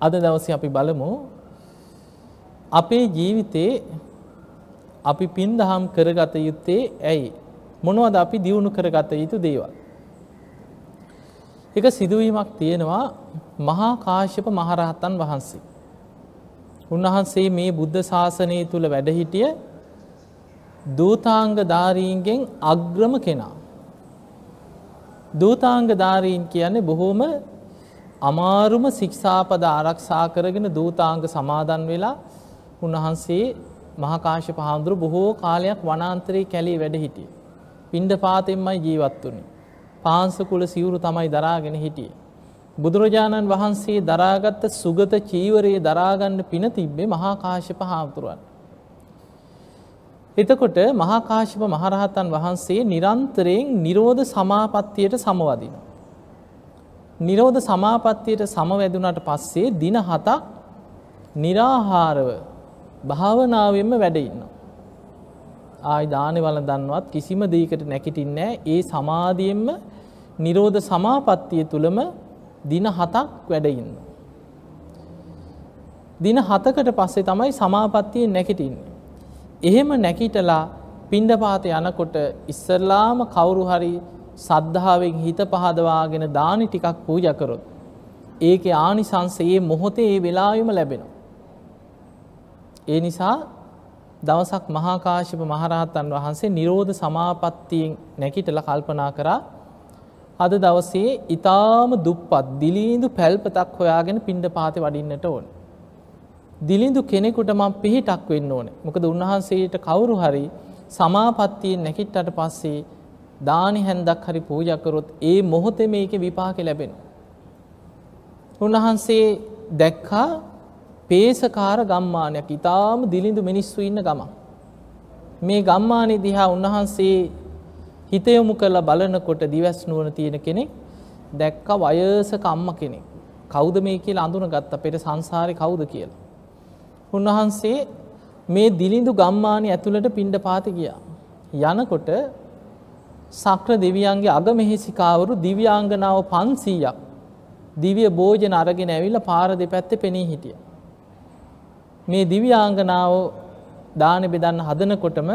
අද දවසේ අපි බලමු අපේ ජීවිතේ අපි පින් දහම් කරගත යුත්තේ ඇයි මොනවද අපි දියුණු කරගත යුතු දේවල්. එක සිදුවීමක් තියෙනවා මහා කාශ්‍යප මහරහතන් වහන්සේ. උන්වහන්සේ මේ බුද්ධ ශාසනය තුළ වැඩහිටිය දූතාංග ධාරීන්ගෙන් අග්‍රම කෙනා. දූතාංග ධාරීන් කියන්නේ බොහෝම අමාරුම ශික්ෂාපද ආරක්ෂා කරගෙන දූතාංග සමාදන් වෙලා උන්වහන්සේ මහකාශ්‍යප හාමුදුරු බොහෝ කාලයක් වනාන්තරයේ කැලේ වැඩ හිටියේ. පින්ඩ පාතෙන්මයි ජීවත් වුණේ. පාංශකුල සිවුරු තමයි දරාගෙන හිටියේ. බුදුරජාණන් වහන්සේ දරාගත්ත සුගත චීවරයේ දරාගන්න පින තිබ්බේ මහා කාශ්‍යප හාමුදුරුවන්. එතකොට මහා කාශ්‍යප මහරහතන් වහන්සේ නිරන්තරයෙන් නිරෝධ සමාපත්තියට සමවදිනවා. නිරෝධ සමාපත්තියට සමවැදුනට පස්සේ දින හතක් निराහාරව භාවනාවෙන්ම වැඩ ඉන්නවා. ආයි දානෙ වළඳන්නවත් කිසිම දෙයකට නැගිටින්නේ ඒ සමාධියෙන්ම නිරෝධ සමාපත්තිය තුලම දින 7ක් වැඩ ඉන්නවා. දින 7කට පස්සේ තමයි සමාපත්තියෙන් නැගිටින්නේ. එහෙම නැගිටලා පින්ඩපාත යනකොට ඉස්සල්ලාම කවුරු හරි සද්ධාවෙන් හිත පහදවාගෙන දානි ටිකක් පූජා කරොත් ඒකේ ආනිසංස ඒ මොහොතේ ඒ වෙලාවෙම ලැබෙනවා. ඒ නිසා දවසක් මහා කාශ්‍යප මහරහතන් වහන්සේ නිරෝධ සමාපත්තියෙන් නැගිටලා කල්පනා කරා අද දවසේ ඊටාම දුප්පත් දිලිඳු පැල්පතක් හොයාගෙන පින්ඩපාතේ වඩින්නට ඕන. දිලිඳු කෙනෙකුට මම පිහිටක් වෙන්න ඕනේ. මොකද උන්වහන්සේට කවුරු හරි සමාපත්තියෙන් නැගිට්ටට පස්සේ දානි හැන්දක් හරි පූජා කරොත් ඒ මොහොතේ මේකේ විපාක ලැබෙනවා. උන්වහන්සේ දැක්කා පේසකාර ගම්මානයක් ඊටාම දිලිඳු මිනිස්සු ඉන්න ගමක්. මේ ගම්මානේ දිහා උන්වහන්සේ හිත යොමු කරලා බලනකොට දිවස් නුවණ තියෙන කෙනෙක් දැක්ක වයසක අම්මා කෙනෙක්. කවුද මේ කියලා අඳුනගත්තා පෙර සංසාරේ කවුද කියලා. උන්වහන්සේ මේ දිලිඳු ගම්මානේ ඇතුළට පිණ්ඩපාතේ ගියා. යනකොට සක්‍ර දෙවියන්ගේ අගමෙහෙසිකාවරු දිව්‍යාංගනාව 500ක් දිව්‍ය භෝජන අරගෙන ඇවිල්ලා පාර දෙපැත්තේ පෙනී හිටියා. මේ දිව්‍යාංගනාව දාන බෙදන්න හදනකොටම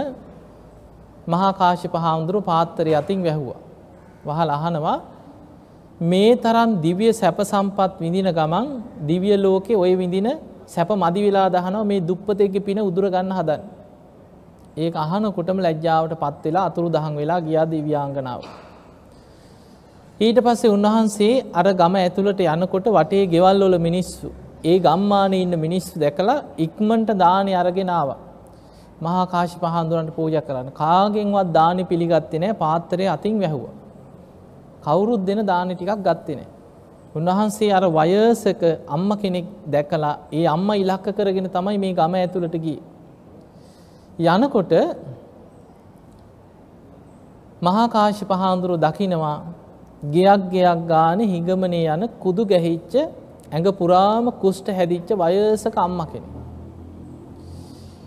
මහා කාශ්‍යප හාමුදුරුවෝ පාත්තරය අතින් වැහුවා. වහලා අහනවා මේ තරම් දිව්‍ය සැප සම්පත් විඳින ගමන් දිව්‍ය ලෝකේ ওই විඳින සැප මදි වෙලා දහනවා මේ දුප්පතෙක්ගේ පින උදුර ගන්න හදන. ඒක අහනකොටම ලැජ්ජාවට පත් වෙලා අතුරු දහන් වෙලා ගියා දිව්‍යාංගනාව. ඊට පස්සේ උන්වහන්සේ අර ගම ඇතුළට යනකොට වටේ ගෙවල් වල මිනිස්සු ඒ ගම්මානේ ඉන්න මිනිස්සු දැකලා ඉක්මනට දානි අරගෙන ආවා. මහා කාශ්‍යප හාමුදුරන්ට පූජා කරන්න. කාගෙන්වත් දානි පිළිගත්තේ නැහැ. පාත්‍රය අතින් වැහුවා. කවුරුත් දෙන දානි ටිකක් ගත්තේ නැහැ. උන්වහන්සේ අර වයසක අම්ම කෙනෙක් දැකලා ඒ අම්මා ඉලක්ක කරගෙන තමයි මේ ගම ඇතුළට ගියේ. යනකොට මහා කාශ්‍යප හාමුදුරුව දකිනවා ගෙයක් ගෙයක් ගානේ හිඟමනේ යන කුදු ගැහිච්ච ඇඟ පුරාම කුෂ්ඨ හැදිච්ච වයසක අම්මා කෙනෙක්.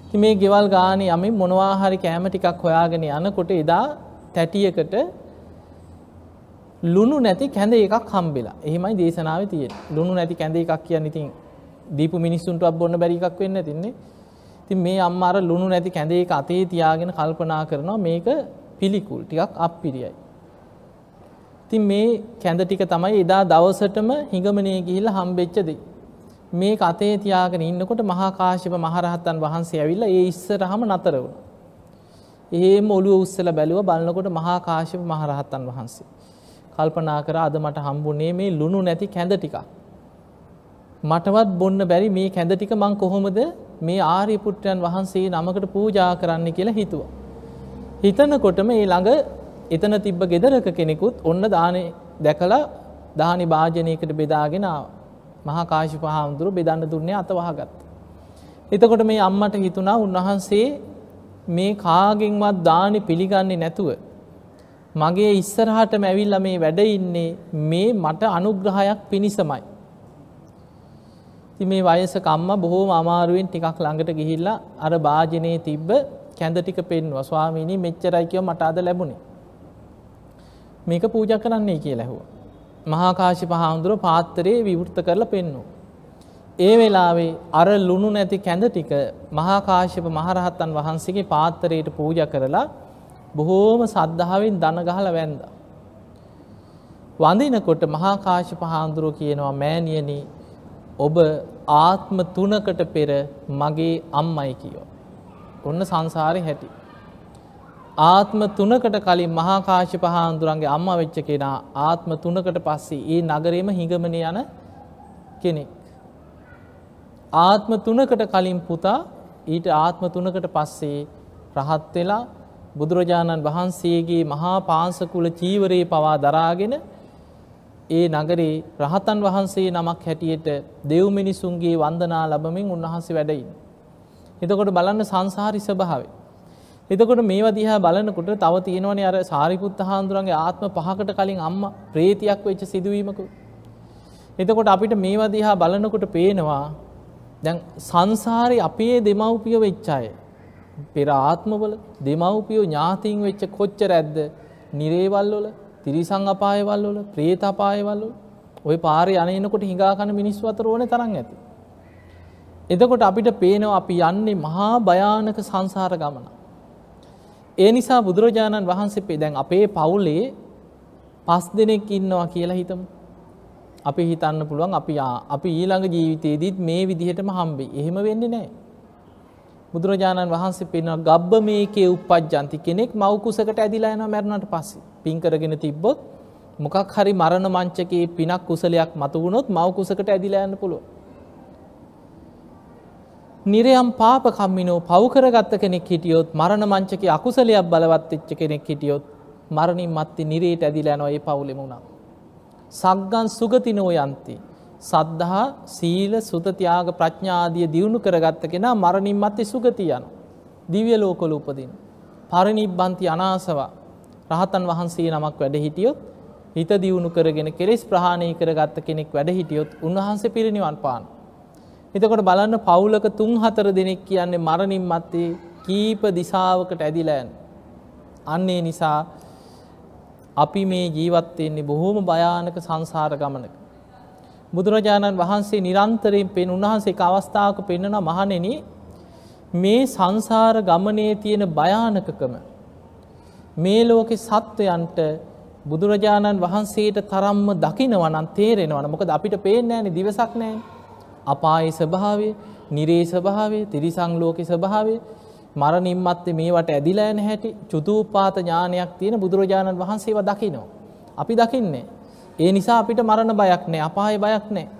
ඉතින් මේ ගෙවල් ගානේ යමින් මොනවා හරි කැම ටිකක් හොයාගෙන යනකොට එදා තැටියකට ලුණු නැති කැඳ එකක් හම්බෙලා. එහෙමයි දේශනාවේ තියෙන්නේ. ලුණු නැති කැඳ එකක් කියන්නේ ඉතින් දීපු මිනිස්සුන්ටවත් බොන්න බැරි එකක් වෙන්න තින්නේ. ඉතින් මේ අම්මා අර ලුණු නැති කැඳ එක අතේ තියාගෙන කල්පනා කරනවා මේක පිළිකුල් ටිකක් අප්පිරියයි. ඉතින් මේ කැඳ ටික තමයි එදා දවසටම හිඟමනේ ගිහිල්ලා හම්බෙච්ච දෙයි. මේ කතේ තියාගෙන ඉන්නකොට මහා කාශ්‍යප මහරහතන් වහන්සේ ඇවිල්ලා ඒ ඉස්සරහම නතර වුණා. එහෙම ඔළුව උස්සලා බැලුවා බලනකොට මහා කාශ්‍යප මහරහතන් වහන්සේ. කල්පනා කරා අද මට හම්බුනේ මේ ලුණු නැති කැඳ ටිකක්. මටවත් බොන්න බැරි මේ කැඳ ටික මං කොහොමද මේ ආර්ය පුත්‍රයන් වහන්සේ නමකට පූජා කරන්න කියලා හිතුවා. හිතනකොටම ඒ ළඟ එතන තිබ්බ ගෙදරක කෙනෙකුත් ඔන්න දානේ දැකලා දානි භාජනයකට බෙදාගෙන ආවා. මහා කාශ්‍යප හාමුදුරුව බෙදන්න දුන්නේ අත වහගත්තා. එතකොට මේ අම්මට හිතුණා උන්වහන්සේ මේ කාගෙන්වත් දානි පිළිගන්නේ නැතුව මගේ ඉස්සරහටම ඇවිල්ලා මේ වැඩ ඉන්නේ මේ මට අනුග්‍රහයක් පිණිසමයි. ඉතින් මේ වයසක අම්මා බොහෝම අමාරුවෙන් ටිකක් ළඟට ගිහිල්ලා අර වාජනේ තිබ්බ කැඳ ටික පෙන්නුවා. ස්වාමීනි මෙච්චරයි කියව මට අද ලැබුණේ. මේක පූජා කරන්නයි කියලා ඇහුවා. මහා කාශ්‍යප හාමුදුරුවෝ පාත්‍රයේ විවෘත කරලා පෙන්නුවා. ඒ වෙලාවේ අර ලුණු නැති කැඳ ටික මහා කාශ්‍යප මහරහතන් වහන්සේගේ පාත්තරයට පූජා කරලා බොහෝම සද්ධාවෙන් දන ගහලා වැන්දා. වඳිනකොට මහා කාශ්‍යප හාමුදුරුවෝ කියනවා මෑණියනි ඔබ ආත්ම තුනකට පෙර මගේ අම්මයි කියෝ. ඔන්න සංසාරේ හැටි. ආත්ම තුනකට කලින් මහා කාශ්‍යප හාමුදුරන්ගේ අම්මා වෙච්ච කෙනා ආත්ම තුනකට පස්සේ ඒ නගරේම හිඟමන යන කෙනෙක්. ආත්ම තුනකට කලින් පුතා ඊට ආත්ම තුනකට පස්සේ රහත් වෙලා බුදුරජාණන් වහන්සේගේ මහා පාංසකුල චීවරයේ පවා දරාගෙන ඒ නගරේ රහතන් වහන්සේ නමක් හැටියට දෙව් මිනිසුන්ගේ වන්දනා ලබමින් උන්වහන්සේ වැඩයින්. එතකොට බලන්න සංසාරි ස්වභාවය. එතකොට මේවා දිහා බලනකොට තව තියෙනවනේ අර සාරිපුත්ත හාමුදුරන්ගේ ආත්ම පහකට කලින් අම්මා ප්‍රේතියක් වෙච්ච සිදුවීමක. එතකොට අපිට මේවා දිහා බලනකොට පේනවා දැන් සංසාරේ අපේ දෙමව්පිය වෙච්ච අය පෙර ආත්මවල දෙමව්පියෝ ඥාතීන් වෙච්ච කොච්චර ඇද්ද නිරේවල් වල තිරිසං අපායවල් වල ප්‍රේත අපායවල් වල ওই පාරේ යනකොට හිඟා කන මිනිස්සු අතර ඕනේ තරම් ඇති. එතකොට අපිට පේනවා අපි යන්නේ මහා භයානක සංසාර ගමන. ඒ නිසා බුදුරජාණන් වහන්සේ දැන් අපේ පවුලේ පස් දෙනෙක් ඉන්නවා කියලා හිතමු. අපි හිතන්න පුළුවන් අපි අපි ඊළඟ ජීවිතයේදීත් මේ විදිහටම හම්බෙයි. එහෙම වෙන්නේ නැහැ. බුදුරජාණන් වහන්සේ පෙන්වන ගබ්බ මේකේ උප්පජ්ජන්ති කෙනෙක් මව් කුසකට ඇදිලා යනවා මැරුණාට පස්සේ. පින් කරගෙන තිබ්බොත් මොකක් හරි මරණ මංචකයේ පිනක් කුසලයක් මතු වුණොත් මව් කුසකට ඇදිලා යන්න පුළුවන්. නිරයම් පාප කම්මිනෝ පව් කරගත්ත කෙනෙක් හිටියොත් මරණ මංචකයේ අකුසලයක් බලවත් වෙච්ච කෙනෙක් හිටියොත් මරණින් මත්තේ නිරේට ඇදිලා යනවා ඒ පවුලෙම උනා. සග්ගන් සුගතිනෝ යන්ති. සද්ධහා සීල සුතතියාග ප්‍රඥාදිය දියුණු කරගත්ත කෙනා මරණින් මත්තේ සුගති යන. දිව්‍ය ලෝකවල උපදින. පරිනිබ්බන්ති අනාසවා රහතන් වහන්සේ නමක් වැඩ හිටියොත් හිත දියුණු කරගෙන කෙලෙස් ප්‍රහාණය කරගත්ත කෙනෙක් වැඩ හිටියොත් උන්වහන්සේ පිරිනිවන් පාන. එතකොට බලන්න පවුලක තුන් හතර දෙනෙක් කියන්නේ මරණින් මත්තේ කීප දිසාවකට ඇදිලා යන. අන්නේ නිසා අපි මේ ජීවත් වෙන්නේ බොහෝම භයානක සංසාර ගමනක. බුදුරජාණන් වහන්සේ නිරන්තරයෙන් පෙන් උන්වහන්සේ එක අවස්ථාවක පෙන්වන මහණෙනි මේ සංසාර ගමනේ තියෙන භයානකකම මේ ලෝකේ සත්වයන්ට බුදුරජාණන් වහන්සේට තරම්ම දකිනවනම් තේරෙනවන මොකද අපිට පේන්නේ නැහැනේ දිවසක් නැහැ. අපායේ ස්වභාවය, නිරේ ස්වභාවය, තිරිසන් ලෝකේ ස්වභාවය, මරණින් මත්තේ මේවට ඇදිලා යන හැටි, චුතූපාත ඥානයක් තියෙන බුදුරජාණන් වහන්සේව දකිනවා. අපි දකින්නේ. ඒ නිසා අපිට මරණ බයක් නැහැ, අපායේ බයක් නැහැ.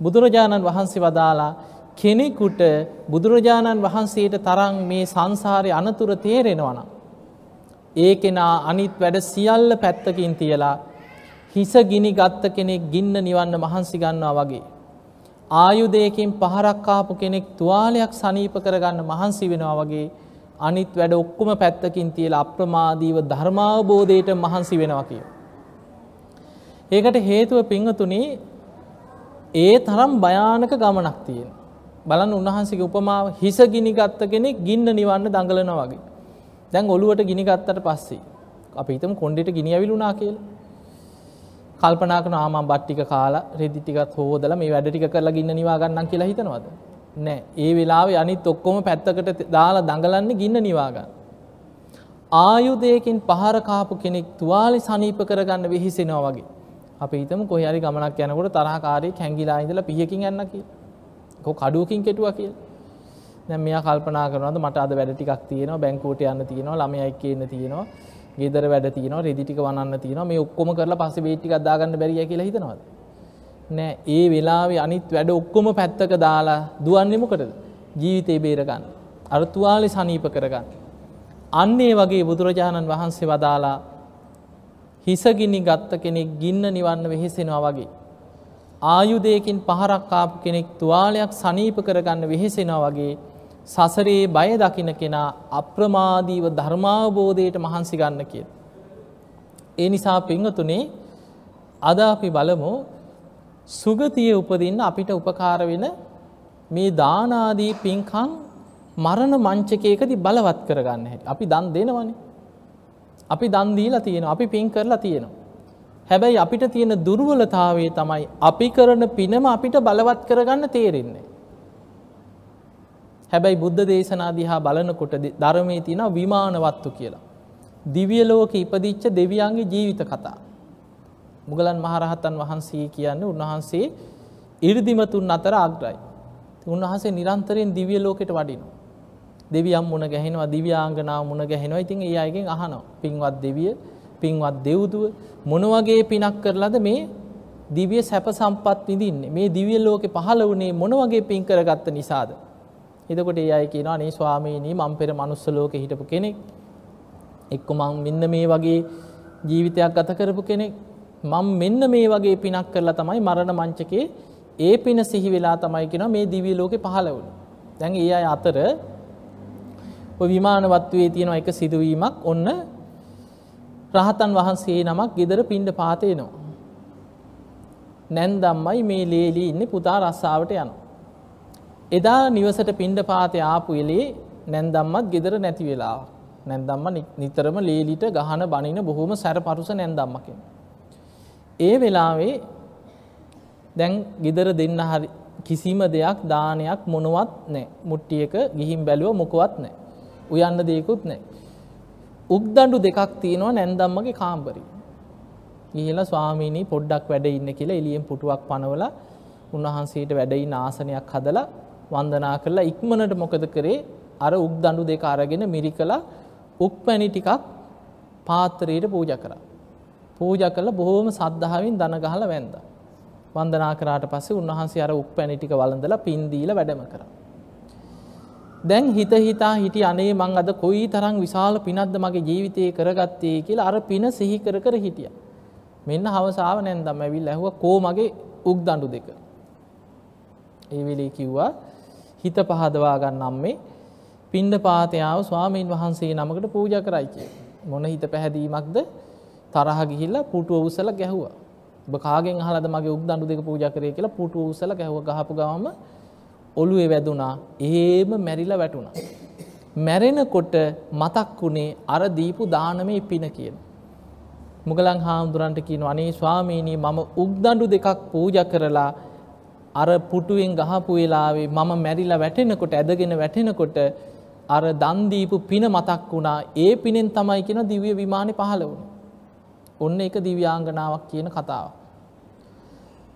බුදුරජාණන් වහන්සේ වදාලා කෙනෙකුට බුදුරජාණන් වහන්සේට තරම් මේ සංසාරේ අනතුරු තේරෙනවා නම් ඒ කෙනා අනිත් වැඩ සියල්ල පැත්තකින් තියලා හිස ගිනි ගත්ත කෙනෙක් ගින්න නිවන්න මහන්සි ගන්නවා වගේ. ආයුධයකින් පහරක් ආපු කෙනෙක් තුවාලයක් සනීප කරගන්න මහන්සි වෙනවා වගේ අනිත් වැඩ ඔක්කොම පැත්තකින් තියලා අප්‍රමාදීව ධර්මාවබෝධයට මහන්සි වෙනවා කිය. ඒකට හේතුව පිංහතුනේ ඒ තරම් භයානක ගමනක් තියෙන. බලන්න උන්වහන්සේගේ උපමාව හිස ගිනි ගත්ත කෙනෙක් ගින්න නිවන්න දඟලනවා වගේ. දැන් ඔළුවට ගිනි ගත්තට පස්සේ අපි හිතමු කොණ්ඩේට ගිනි ඇවිලුණා කියලා. කල්පනා කරන ආ මම බත් ටික කාලා රෙදි ටිකත් හොදලා මේ වැඩ ටික කරලා ගින්න නිවා ගන්නම් කියලා හිතනවද? නෑ. ඒ වෙලාවේ අනිත් ඔක්කොම පැත්තකට දාලා දඟලන්නේ ගින්න නිවා ගන්න. ආයුධයකින් පහර කාපු කෙනෙක් තුවාලේ සනීප කරගන්න වෙහිසෙනවා වගේ. අපි හිතමු කොහේ හරි ගමනක් යනකොට තරහකාරයෙක් හැංගිලා ඉඳලා පිහකින් යන්න කියලා. කො කඩුවකින් කෙටුවා කියලා. දැන් මෙයා කල්පනා කරනවාද මට අද වැඩ ටිකක් තියෙනවා බැංකුවට යන්න තියෙනවා ළමයි එක්ක ඉන්න තියෙනවා ගෙදර වැඩ තියෙනවා රෙදි ටික වනන්න තියෙනවා. මේ ඔක්කොම කරලා පස්සේ බේට් ටිකක් දාගන්න බැරියයි කියලා හිතනවාද? නෑ. ඒ වෙලාවේ අනිත් වැඩ ඔක්කොම පැත්තක දාලා දුවන්නේ මොකටද? ජීවිතේ බේර ගන්න. අර තුවාලේ සනීප කරගන්න. අන්න ඒ වගේ බුදුරජාණන් වහන්සේ වදාලා හිසගිනි ගත්ත කෙනෙක් ගින්න නිවන්න වෙහෙසෙනවා වගේ. ආයුධයකින් පහරක් ආපු කෙනෙක් තුවාලයක් සනීප කරගන්න වෙහෙසෙනවා වගේ සසරේ බය දකින කෙනා අප්‍රමාදීව ධර්මාවබෝධයට මහන්සි ගන්න කිය. ඒ නිසා පිංහතුනේ අද අපි බලමු සුගතිය උපදින්න අපිට උපකාර වෙන මේ දානාදී පින්කං මරණ මංචකයකදි බලවත් කරගන්න හැට. අපි දන් දෙනවන. අපි දන්දීලා තියෙනවා අපි පින් කරලා තියෙනවා හැබැයි අපිට තියෙන දුර්වලතාවේ තමයි අපි කරන පිනම අපිට බලවත් කරගන්න තේරෙන්නේ. හැබැයි බුද්ධ දේශනා දිහා බලනකොට ධර්මයේ තියෙන විමානවත්තු කියලා. දිව්‍ය ලෝකෙ ඉපදිච්ච දෙවියන්ගේ ජීවිත කතා. මුගලන් මහරහතන් වහන්සේ කියන්නේ උන්වහන්සේ 이르දිමතුන් අතර අග්‍රයි. උන්වහන්සේ නිරන්තරයෙන් දිව්‍ය ලෝකෙට වඩිනවා. දෙවියන් මුණ ගැහෙනවා දිව්‍යාංගනාව මුණ ගැහෙනවා. ඉතින් ඒ අයගෙන් අහනවා. පින්වත් දෙවිය, පින්වත් දෙව්දුව මොන වගේ පිනක් කරලාද මේ දිව්‍ය සැප සම්පත් විඳින්නේ? මේ දිව්‍ය ලෝකේ පහළ වුණේ මොන වගේ පින් කරගත්ත නිසාද? එතකොට ඒ අය කියනවා අනේ ස්වාමීනි මම පෙර මනුස්ස ලෝකේ හිටපු කෙනෙක්. එක්ක මං මෙන්න මේ වගේ ජීවිතයක් ගත කරපු කෙනෙක්. මම මෙන්න මේ වගේ පිනක් කරලා තමයි මරණ මංචකේ ඒ පින සිහි වෙලා තමයි කියනවා මේ දිව්‍ය ලෝකේ පහළ වුණේ. දැන් ඒ අය අතර ඔය විමානවත්වයේ තියෙන එක සිදුවීමක් ඔන්න රහතන් වහන්සේ නමක් ගෙදර පින්ඩ පාතේ එනවා. නැන්දම්මයි මේ ලේලි ඉන්නේ පුතා රස්සාවට යනවා. එදා නිවසට පින්ඩ පාතේ ආපු එලේ නැන්දම්මත් ගෙදර නැති වෙලාවක්. නැන්දම්ම නිතරම ලේලිට ගහන බනින බොහොම සැරපරුස නැන්දම්ම කෙනෙක්. ඒ වෙලාවේ දැන් ගෙදර දෙන්න හරි කිසිම දෙයක් දානයක් මොනවත් නැහැ. මුට්ටියක ගිහින් බැලුව මොකවත් නැහැ. උයන්න දෙයක්වත් නැහැ. උක්දඬු දෙකක් තියෙනවා නැන්දම්මගේ කාමරේ. ගිහිලා ස්වාමීනි පොඩ්ඩක් වැඩ ඉන්න කියලා එළියෙන් පුටුවක් පනවලා උන්වහන්සේට වැඩ ඉන්න ආසනයක් හදලා වන්දනා කරලා ඉක්මනට මොකද කරේ අර උක්දඬු දෙක අරගෙන මිරිකලා උක් පැණි ටිකක් පාත්‍රයට පූජා කරා. පූජා කළා බොහොම සද්ධාවෙන් දන ගහලා වැන්දා. වන්දනා කරාට පස්සේ උන්වහන්සේ අර උප්පැණි ටික වළඳලා පින් දීලා වැඩම කරා. දැන් හිත හිතා හිටි අනේ මං අද කොයි තරම් විශාල පිනක්ද මගේ ජීවිතේ කරගත්තේ කියලා අර පින සිහි කර කර හිටියා. මෙන්න හවසාව නැන්දම් ඇවිල්ලා ඇහුවා කෝ මගේ උක් දඬු දෙක. ඒ වෙලේ කිව්වා හිත පහදවා ගන්න අම්මේ පින්ඩ පාතයාව ස්වාමීන් වහන්සේ නමකට පූජා කරයි කියලා. මොන හිත පැහැදීමක්ද තරහ ගිහිල්ලා පුටුව උසලා ගැහුවා. ඔබ කාගෙන් අහලාද මගේ උක් දඬු දෙක පූජා කරේ කියලා පුටුව උසලා ගැහුවා. ගහපු ගමම ඔළුවේ වැදුනා. එහෙම මැරිලා වැටුණා. මැරෙනකොට මතක් වුණේ අර දීපු දානමේ පින කියන. මුගලන් හාමුදුරන්ට කියනවා අනේ ස්වාමීනි මම උක් දඬු දෙකක් පූජා කරලා අර පුටුවෙන් ගහපු වෙලාවේ මම මැරිලා වැටෙනකොට ඇදගෙන වැටෙනකොට අර දන් දීපු පින මතක් වුණා. ඒ පිනෙන් තමයි කියන දිව්‍ය විමානේ පහළ වුණේ. ඔන්න එක දිව්‍යාංගනාවක් කියන කතාව.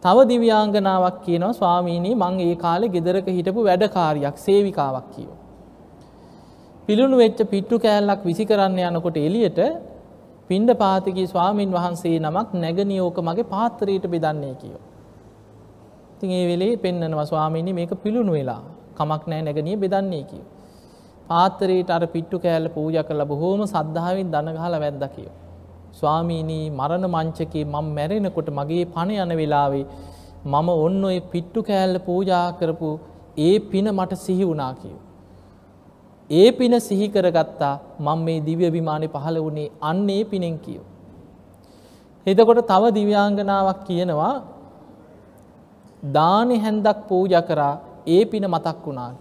තව දිව්‍යාංගනාවක් කියනවා ස්වාමීනී මං ඒ කාලෙ ගෙදරක හිටපු වැඩකාරියක් සේවිකාවක් කියෝ. පිළුණු වෙච්ච පිට්ටු කෑල්ලක් විසි කරන්න යනකොට එලියට පින්ඩ පාතිකී ස්වාමීන් වහන්සේ නමක් නැගනියෝක මගේ පාත්තරයට බෙදන්නේ කියෝ. තින් ඒ වෙලේ පෙන්න්නනවා ස්වාමීනි මේක පිළුණු වෙලා කමක් නෑ නැගනිය බෙදන්නේ කියෝ. පාත්තරයට අර පිට්ටු කෑල්ල පූජ කළ බොහෝම සද්ධාවෙන් දනගහල වැද්ද කියෝ. ස්වාමීනී මරණ මංචකේ මම මැරෙනකොට මගේ පණ යන වෙලාවේ මම ඔන්න ඔය පිට්ටු කෑල්ල පූජා කරපු ඒ පින මට සිහි වුණා කියව. ඒ පින සිහි කරගත්තා මං මේ දිව්‍ය විමානය පහළ වුණේ අන්නේ පිනෙන් කියව. එතකොට තව දිව්‍යාංගනාවක් කියනවා දානෙ හැන්දක් පූජ කරා ඒ පින මතක් වුණාක.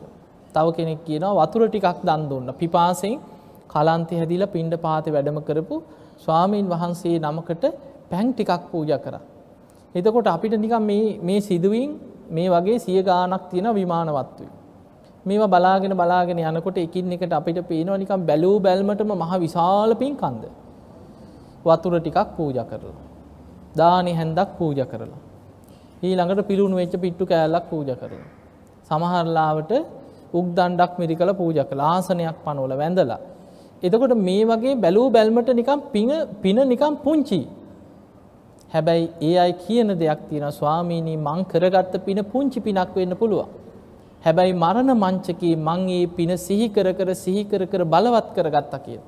තව කෙනෙක් කියනවා වතුර ටිකක් දන් දුන්න පිපාසෙන් කලන්තය හැදිලා පින්ඩ පාති වැඩම කරපු ස්වාමීන් වහන්සේ නමකට පැන් ටිකක් පූජ කර. එතකොට අපිට නිකම් මේ සිදුවීන් මේ වගේ සිය ගානක් තියෙන විමානවත්වයි. මේවා බලාගෙන බලාගෙන යනකොට එකින් එකට අපිට පේනවා නිකම් බැලූ බැල්මටම මහ විශාල පින්කන්ද. වතුර ටිකක් පූජ කරලා. දානි හැන්දක් පූජ කරලා. ඊළඟට පිළුණු වෙච්ච පිට්ටු කෑල්ලක් පූජ කරලා. සමහරලාවට උක් දණ්ඩක් මිරිකල පූජ කළ ආසනයක් පනෝල වැඳලා එතකොට මේ වගේ බැලූ බැල්මට නිකම් පින නිකම් පුංචි. හැබැයි ඒ අයි කියන දෙයක් තියෙන ස්වාමීනී මං කරගත්ත පින පුංචි පිනක් වෙන්න පුළුවන්. හැබැයි මරණ මංචකී මං ඒ පින සිහිකර කර සිහිකර කර බලවත් කරගත්ත කිය.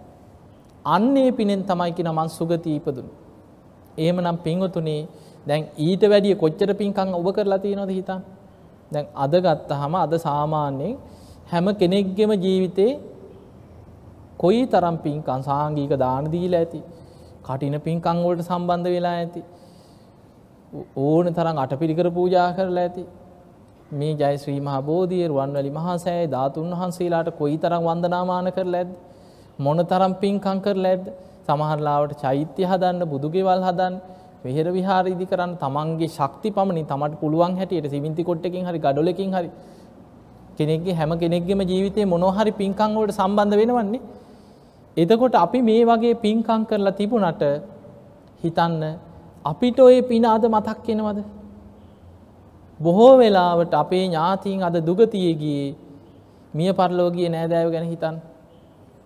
අන්නේ පිනෙන් තමයි කියෙන මං සුගති ඉපදුණු. එහෙම නම් පින්වතුනේ දැන් ඊට වැඩිය කොච්චර පින්කං ඔබ කරලා තියෙනවද හිතන්. දැන් අද ගත්ත හම අද සාමාන්‍යයෙන් හැම කෙනෙක්ගෙම ජීවිතේ කොයි තරම් පින්කන් සාංගීක දාන දීලා ඇති? කටින පින්කං වලට සම්බන්ධ වෙලා ඇති? ඕන තරම් අටපිරිකර පූජා කරලා ඇති? මේ ජය ශ්‍රී මහා බෝධිය රුවන්වැලි මහා සෑය ධාතුන් වහන්සේලාට කොයි තරම් වන්දනාමාන කරලා ඇද්ද? මොන තරම් පින්කම් කරලා ඇද්ද? සමහරලාවට චෛත්‍ය හදන්න බුදුගෙවල් හදන්න වෙහෙර විහාර ඉදි කරන්න තමන්ගේ ශක්ති පමණින් තමට පුළුවන් හැටියට සිවින්ති කොට්ටකින් හරි ගඩොලකින් හරි කෙනෙක්ගේ හැම කෙනෙක්ගෙම ජීවිතේ මොනොහරි පින්කම් වලට සම්බන්ධ වෙනවන්නේ. එතකොට අපි මේ වගේ පින්කම් කරලා තිබුණට හිතන්න අපිට ඔය පින අද මතක් වෙනවද? බොහෝ වෙලාවට අපේ ඥාතීන් අද දුගතියේ ගියේ මිය පරලෝකීය නෑදෑයෝ ගැන හිතන්න.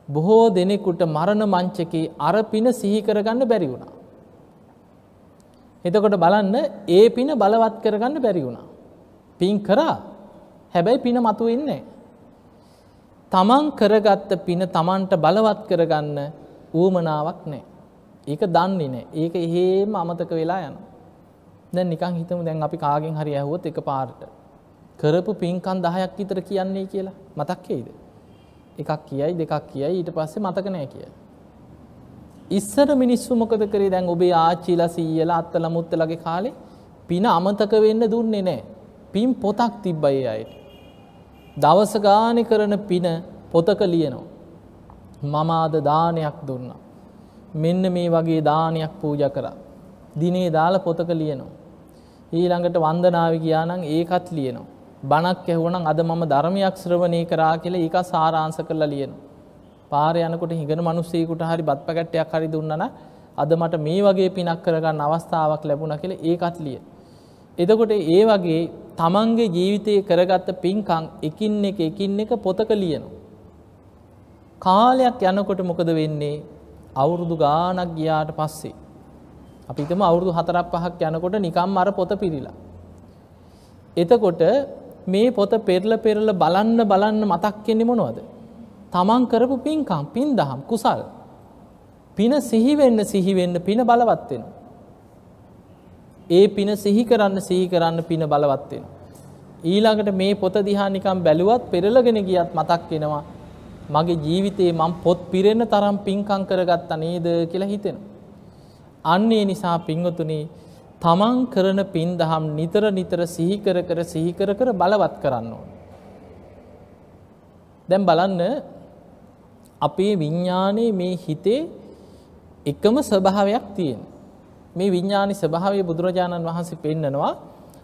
බොහෝ දෙනෙකුට මරණ මංචකේ අර පින සිහි කරගන්න බැරි වුණා. එතකොට බලන්න ඒ පින බලවත් කරගන්න බැරි වුණා. පින් කරා හැබැයි පින මතු වෙන්නේ තමන් කරගත්ත පින තමන්ට බලවත් කරගන්න ඌමනාවක් නෑ. ඒක දන්නේ නෑ. ඒක එහෙම අමතක වෙලා යනවා. දැන් නිකන් හිතමු දැන් අපි කාගෙන් හරි ඇහුවොත් එකපාරට කරපු පින්කම් 10ක් විතර කියන්නේ කියලා මතක් වෙයිද? එකක් කියයි දෙකක් කියයි ඊට පස්සේ මතක නෑ කියයි. ඉස්සර මිනිස්සු මොකද කරේ දැන් ඔබේ ආච්චිලා සීයලා අත්තලා මුත්තලාගේ කාලේ පින අමතක වෙන්න දුන්නේ නෑ. පින් පොතක් තිබ්බයි ඒ අයට. දවස ගානේ කරන පින පොතක ලියනවා. මම ආද දානයක් දුන්නා. මෙන්න මේ වගේ දානයක් පූජා කරා. දිනේ දාලා පොතක ලියනවා. ඊළඟට වන්දනාව ගියා නම් ඒකත් ලියනවා. බණක් ඇහුවනම් අද මම ධර්මයක් ශ්‍රවණය කරා කියලා ඒක සාරාංශ කරලා ලියනවා. පාරේ යනකොට හිඟන මිනිස්සෙකුට හරි බත් පැකට්ටයක් හරි දුන්නා නම් අද මට මේ වගේ පිනක් කරගන්න අවස්ථාවක් ලැබුණා කියලා ඒකත් ලිය. එතකොට ඒ වගේ තමන්ගේ ජීවිතයේ කරගත්ත පින්කම් එකින් එක එකින් එක පොතක ලියනවා. කාලයක් යනකොට මොකද වෙන්නේ? අවුරුදු ගාණක් ගියාට පස්සේ අපි හිතමු අවුරුදු 4ක් 5ක් යනකොට නිකම්ම අර පොත පිරීලා. එතකොට මේ පොත පෙරල පෙරල බලන්න බලන්න මතක් වෙන්නේ මොනවද? තමන් කරපු පින්කම්, පින් දහම්, කුසල්. පින සිහි වෙන්න සිහි වෙන්න පින බලවත් වෙනවා. ඒ පින සිහි කරන්න සිහි කරන්න පින බලවත් වෙනවා. ඊළඟට මේ පොත දිහා නිකන් බැලුවත් පෙරලගෙන ගියත් මතක් වෙනවා. මගේ ජීවිතේ මම පොත් පිරෙන්න තරම් පින්කම් කරගත්තා නේද කියලා හිතෙනවා. අන්න ඒ නිසා පින්වතුනි තමන් කරන පින් දහම් නිතර නිතර සිහි කර කර සිහි කර කර බලවත් කරන්න ඕන. දැන් බලන්න අපේ විඥානයේ මේ හිතේ එකම ස්වභාවයක් තියෙන. මේ විඥානි ස්වභාවය බුදුරජාණන් වහන්සේ පෙන්නනවා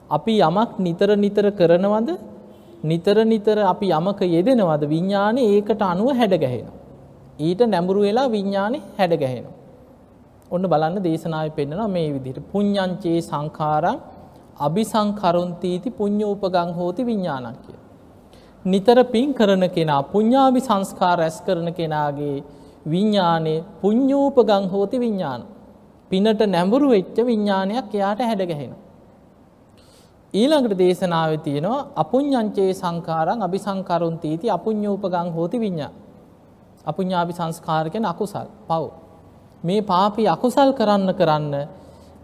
අපි යමක් නිතර නිතර කරනවද නිතර නිතර අපි යමක යෙදෙනවද විඥානේ ඒකට අනුව හැඩ ගැහෙනවා. ඊට නැඹුරු වෙලා විඥානේ හැඩ ගැහෙනවා. ඔන්න බලන්න දේශනාවේ පෙන්නනවා මේ විදිහට පුඤ්ඤංචේ සංඛාරං අபிසංකරොන්තිති පුඤ්ඤෝපගං හෝති විඥානං කිය. නිතර පින් කරන කෙනා පුඤ්ඤාභි සංස්කාර රැස් කරන කෙනාගේ විඥානේ පුඤ්ඤෝපගං හෝති විඥාන. පිනට නැඹුරු වෙච්ච විඥානයක් එයාට හැඩ ගැහෙනවා. ඊළඟට දේශනාවේ තියෙනවා අපුඤ්ඤංචේ සංඛාරං අபிසංකරොන්තිති අපුඤ්ඤෝපගං හෝති විඥාන. අපුඤ්ඤාභි සංස්කාර කියන අකුසල් පව්. මේ පාපී අකුසල් කරන්න කරන්න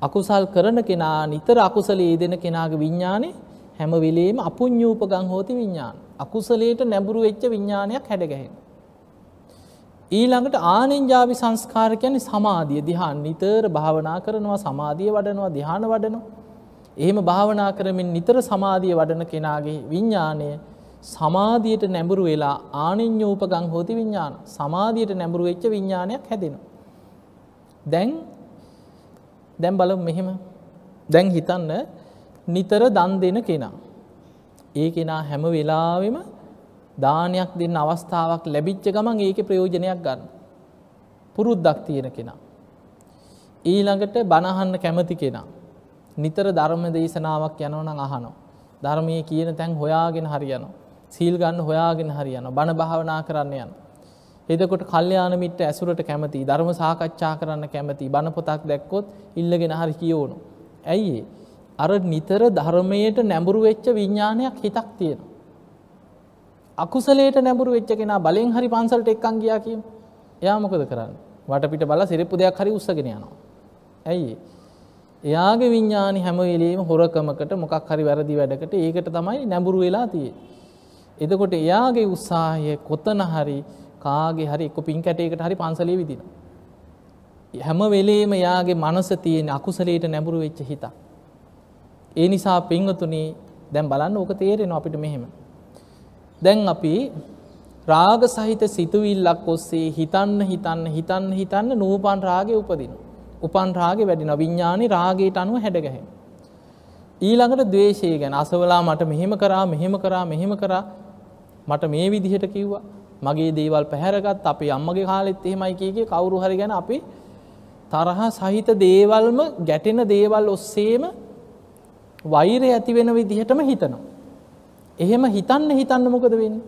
අකුසල් කරන කෙනා නිතර අකුසලයේ යෙදෙන කෙනාගේ විඥානේ හැම වෙලෙම අපුඤ්ඤූපගං හෝති විඥාන. අකුසලයට නැඹුරු වෙච්ච විඥානයක් හැඩගැහෙනවා. ඊළඟට ආනෙන්ජාවි සංස්කාර කියන්නේ සමාධිය ධ්‍යාන නිතර භාවනා කරනවා සමාධිය වඩනවා ධ්‍යාන වඩනවා. එහෙම භාවනා කරමින් නිතර සමාධිය වඩන කෙනාගේ විඥානය සමාධියට නැඹුරු වෙලා ආනෙන්ජෝපගං හෝති විඥාන. සමාධියට නැඹුරු වෙච්ච විඥානයක් හැදෙනවා. දැන් දැන් බලමු මෙහෙම. දැන් හිතන්න නිතර දන් දෙන කෙනා. ඒ කෙනා හැම වෙලාවෙම දානයක් දෙන්න අවස්ථාවක් ලැබිච්ච ගමන් ඒකේ ප්‍රයෝජනයක් ගන්න. පුරුද්දක් තියෙන කෙනා. ඊළඟට බණහන්න කැමති කෙනා. නිතර ධර්ම දේශනාවක් යනවා නම් අහනවා. ධර්මයේ කියන තැන් හොයාගෙන හරියනවා. සීල් ගන්න හොයාගෙන හරියනවා. බණ භාවනා කරන්න යනවා. එදකොට කල්්‍යයාන මිට ඇසුරට කැමති ධර්ම සාකච්ඡා කරන්න කැමති බණ පොතක් දැක්කොත් ඉල්ලගෙන හරි කියෝනු. ඇයි අර නිතර ධර්මයට නැඹුරු වෙච්ච විඤ්ඥානයක් හිතක් තියෙන. අකුසලේට නැඹුරු වෙච්ච කෙන බලෙන් හරි පන්සල්ට එක්කං ගියා කියම් එයා මොකද කරන්න වටපිට බල සිරප්පු දෙයක් හරි උත්සගෙන යනවා. ඇයි එයාගේ විඤ්ඥානි හැමවෙලේම හොරකමකට මොකක් හරි වැරදි වැඩකට ඒකට තමයි නැඹුරු වෙලා තිය. එදකොට එයාගේ උත්සාහය කොතන හරි කාගේ හරි එක්ක පින් කැටයකට හරි පන්සලේ විදින. හැම වෙලේම යාගේ මනස තියෙන අකුසලයට නැඹුරු වෙච්ච හිත. ඒ නිසා පින්වතුනි දැන් බලන්න ඕක තේරෙනවා අපිට මෙහෙම. දැන් අපි රාග සහිත සිතුවිල්ලක් ඔස්සේ හිතන්න හිතන්න හිතන්න හිතන්න නූපන් රාගය උපදිනවා. උපන් රාගෙ වැඩින විඤ්ඥානි රාගයට අනුව හැඩගැහෙන. ඊළඟට දවේශය ගැන අසවලා මට මෙහෙම කරා මෙහෙම කරා මෙහෙම කරා මට මේ විදිහට කිව්වා මගේ දේවල් පැහැරගත් අපි අම්මගේ කාලෙත් එහෙමයි කියගේ කවුරු හරි ගැන අපි තරහ සහිත දේවල්ම ගැටෙන දේවල් ඔස්සේම වෛරය ඇති වෙන විදිහටම හිතනවා. එහෙම හිතන්න හිතන්න මොකද වෙන්න.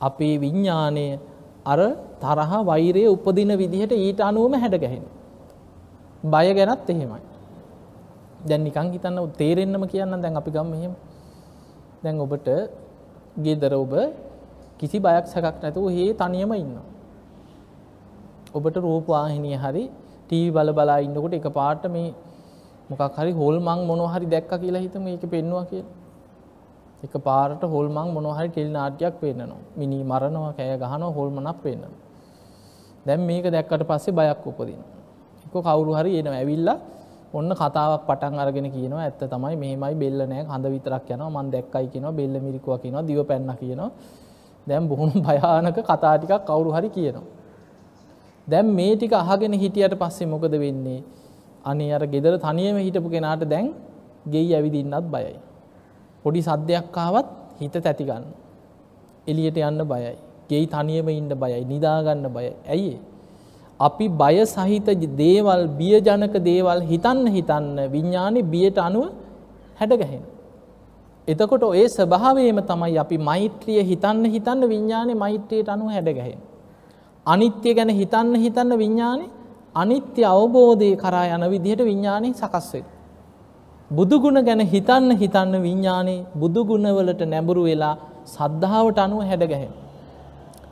අපේ විඤ්ඥානය අර තරහ වෛරය උපදින විදිහට ඊට අනුවම හැඩගැහෙන. බය ගැනත් එහෙමයි. දැන් නිකං හිතන්න තේරෙන්න්නම කියන්න දැන් අපි ගම් එහෙම දැන් ඔබට ගෙදර ඔබ කිසි බයක් සැකක් නැතුව හේ තනියම ඉන්න. ඔබට රූපවාහිනිය හරි ටීවි බල බලා ඉන්නකොට එක පාට මේ මොකක් හරි හොල් මං මොනොහරි දැක්ක කියලා හිතම ඒක පෙන්වා කිය එක පාරට හොල්මං මොනොහරි ටෙල් නාට්‍යයක් පේන්නනවා. මිනි මරණවා කෑ ගහන හොල්මනක් පේන්න දැම් මේක දැක්කට පස්සේ බයක් උපදින එක කවුරු හරි එන ඇවිල්ලා ඔන්න කතාවක් පටන් අරගෙන කියනවා. ඇත්ත තමයි මෙහෙමයි බෙල්ල නෑ හඳ විතරක් යනවා. මන් දැක්කයි කියනවා. බෙල්ල මිරිකුව කියනවා. දිව පැන්න කියනවා. දැම් බොහුණු භයානක කතාටිකක් කවුරු හරි කියනවා. දැම් මේ ටික අහගෙන හිටියට පස්සේ මොකද වෙන්නේ? අනේ අර ගෙදර තනියම හිටපු කෙනාට දැන් ගෙයි ඇවිදින්නත් බයයි. පොඩි සද්‍යයක් ආවත් හිත තැතිගන්න. එලියට යන්න බයයි. ගෙයි තනියම ඉන්න බයයි නිදාගන්න බය ඇයි. අපි බය සහිත දේවල් බියජනක දේවල් හිතන්න හිතන්න විඤ්ඥානි බියට අනුව හැඩගැහෙන. එතකොට ඔය ස්භාවේම තමයි අපි මෛත්‍රිය හිතන්න හිතන්න විඤ්ඥානය මෛත්‍රයට අනුව හැඩගැහෙන. අනිත්‍ය ගැන හිතන්න හිතන්න විඤ්ඥානය අනිත්‍ය අවබෝධය කරා යන විදිහට විඤ්ඥානය සකස්වේ. බුදුගුණ ගැන හිතන්න හිතන්න විඤ්ඥානයේ බුදුගුණවලට නැඹුරු වෙලා සද්ධාවට අනුව හැඩගැහෙන.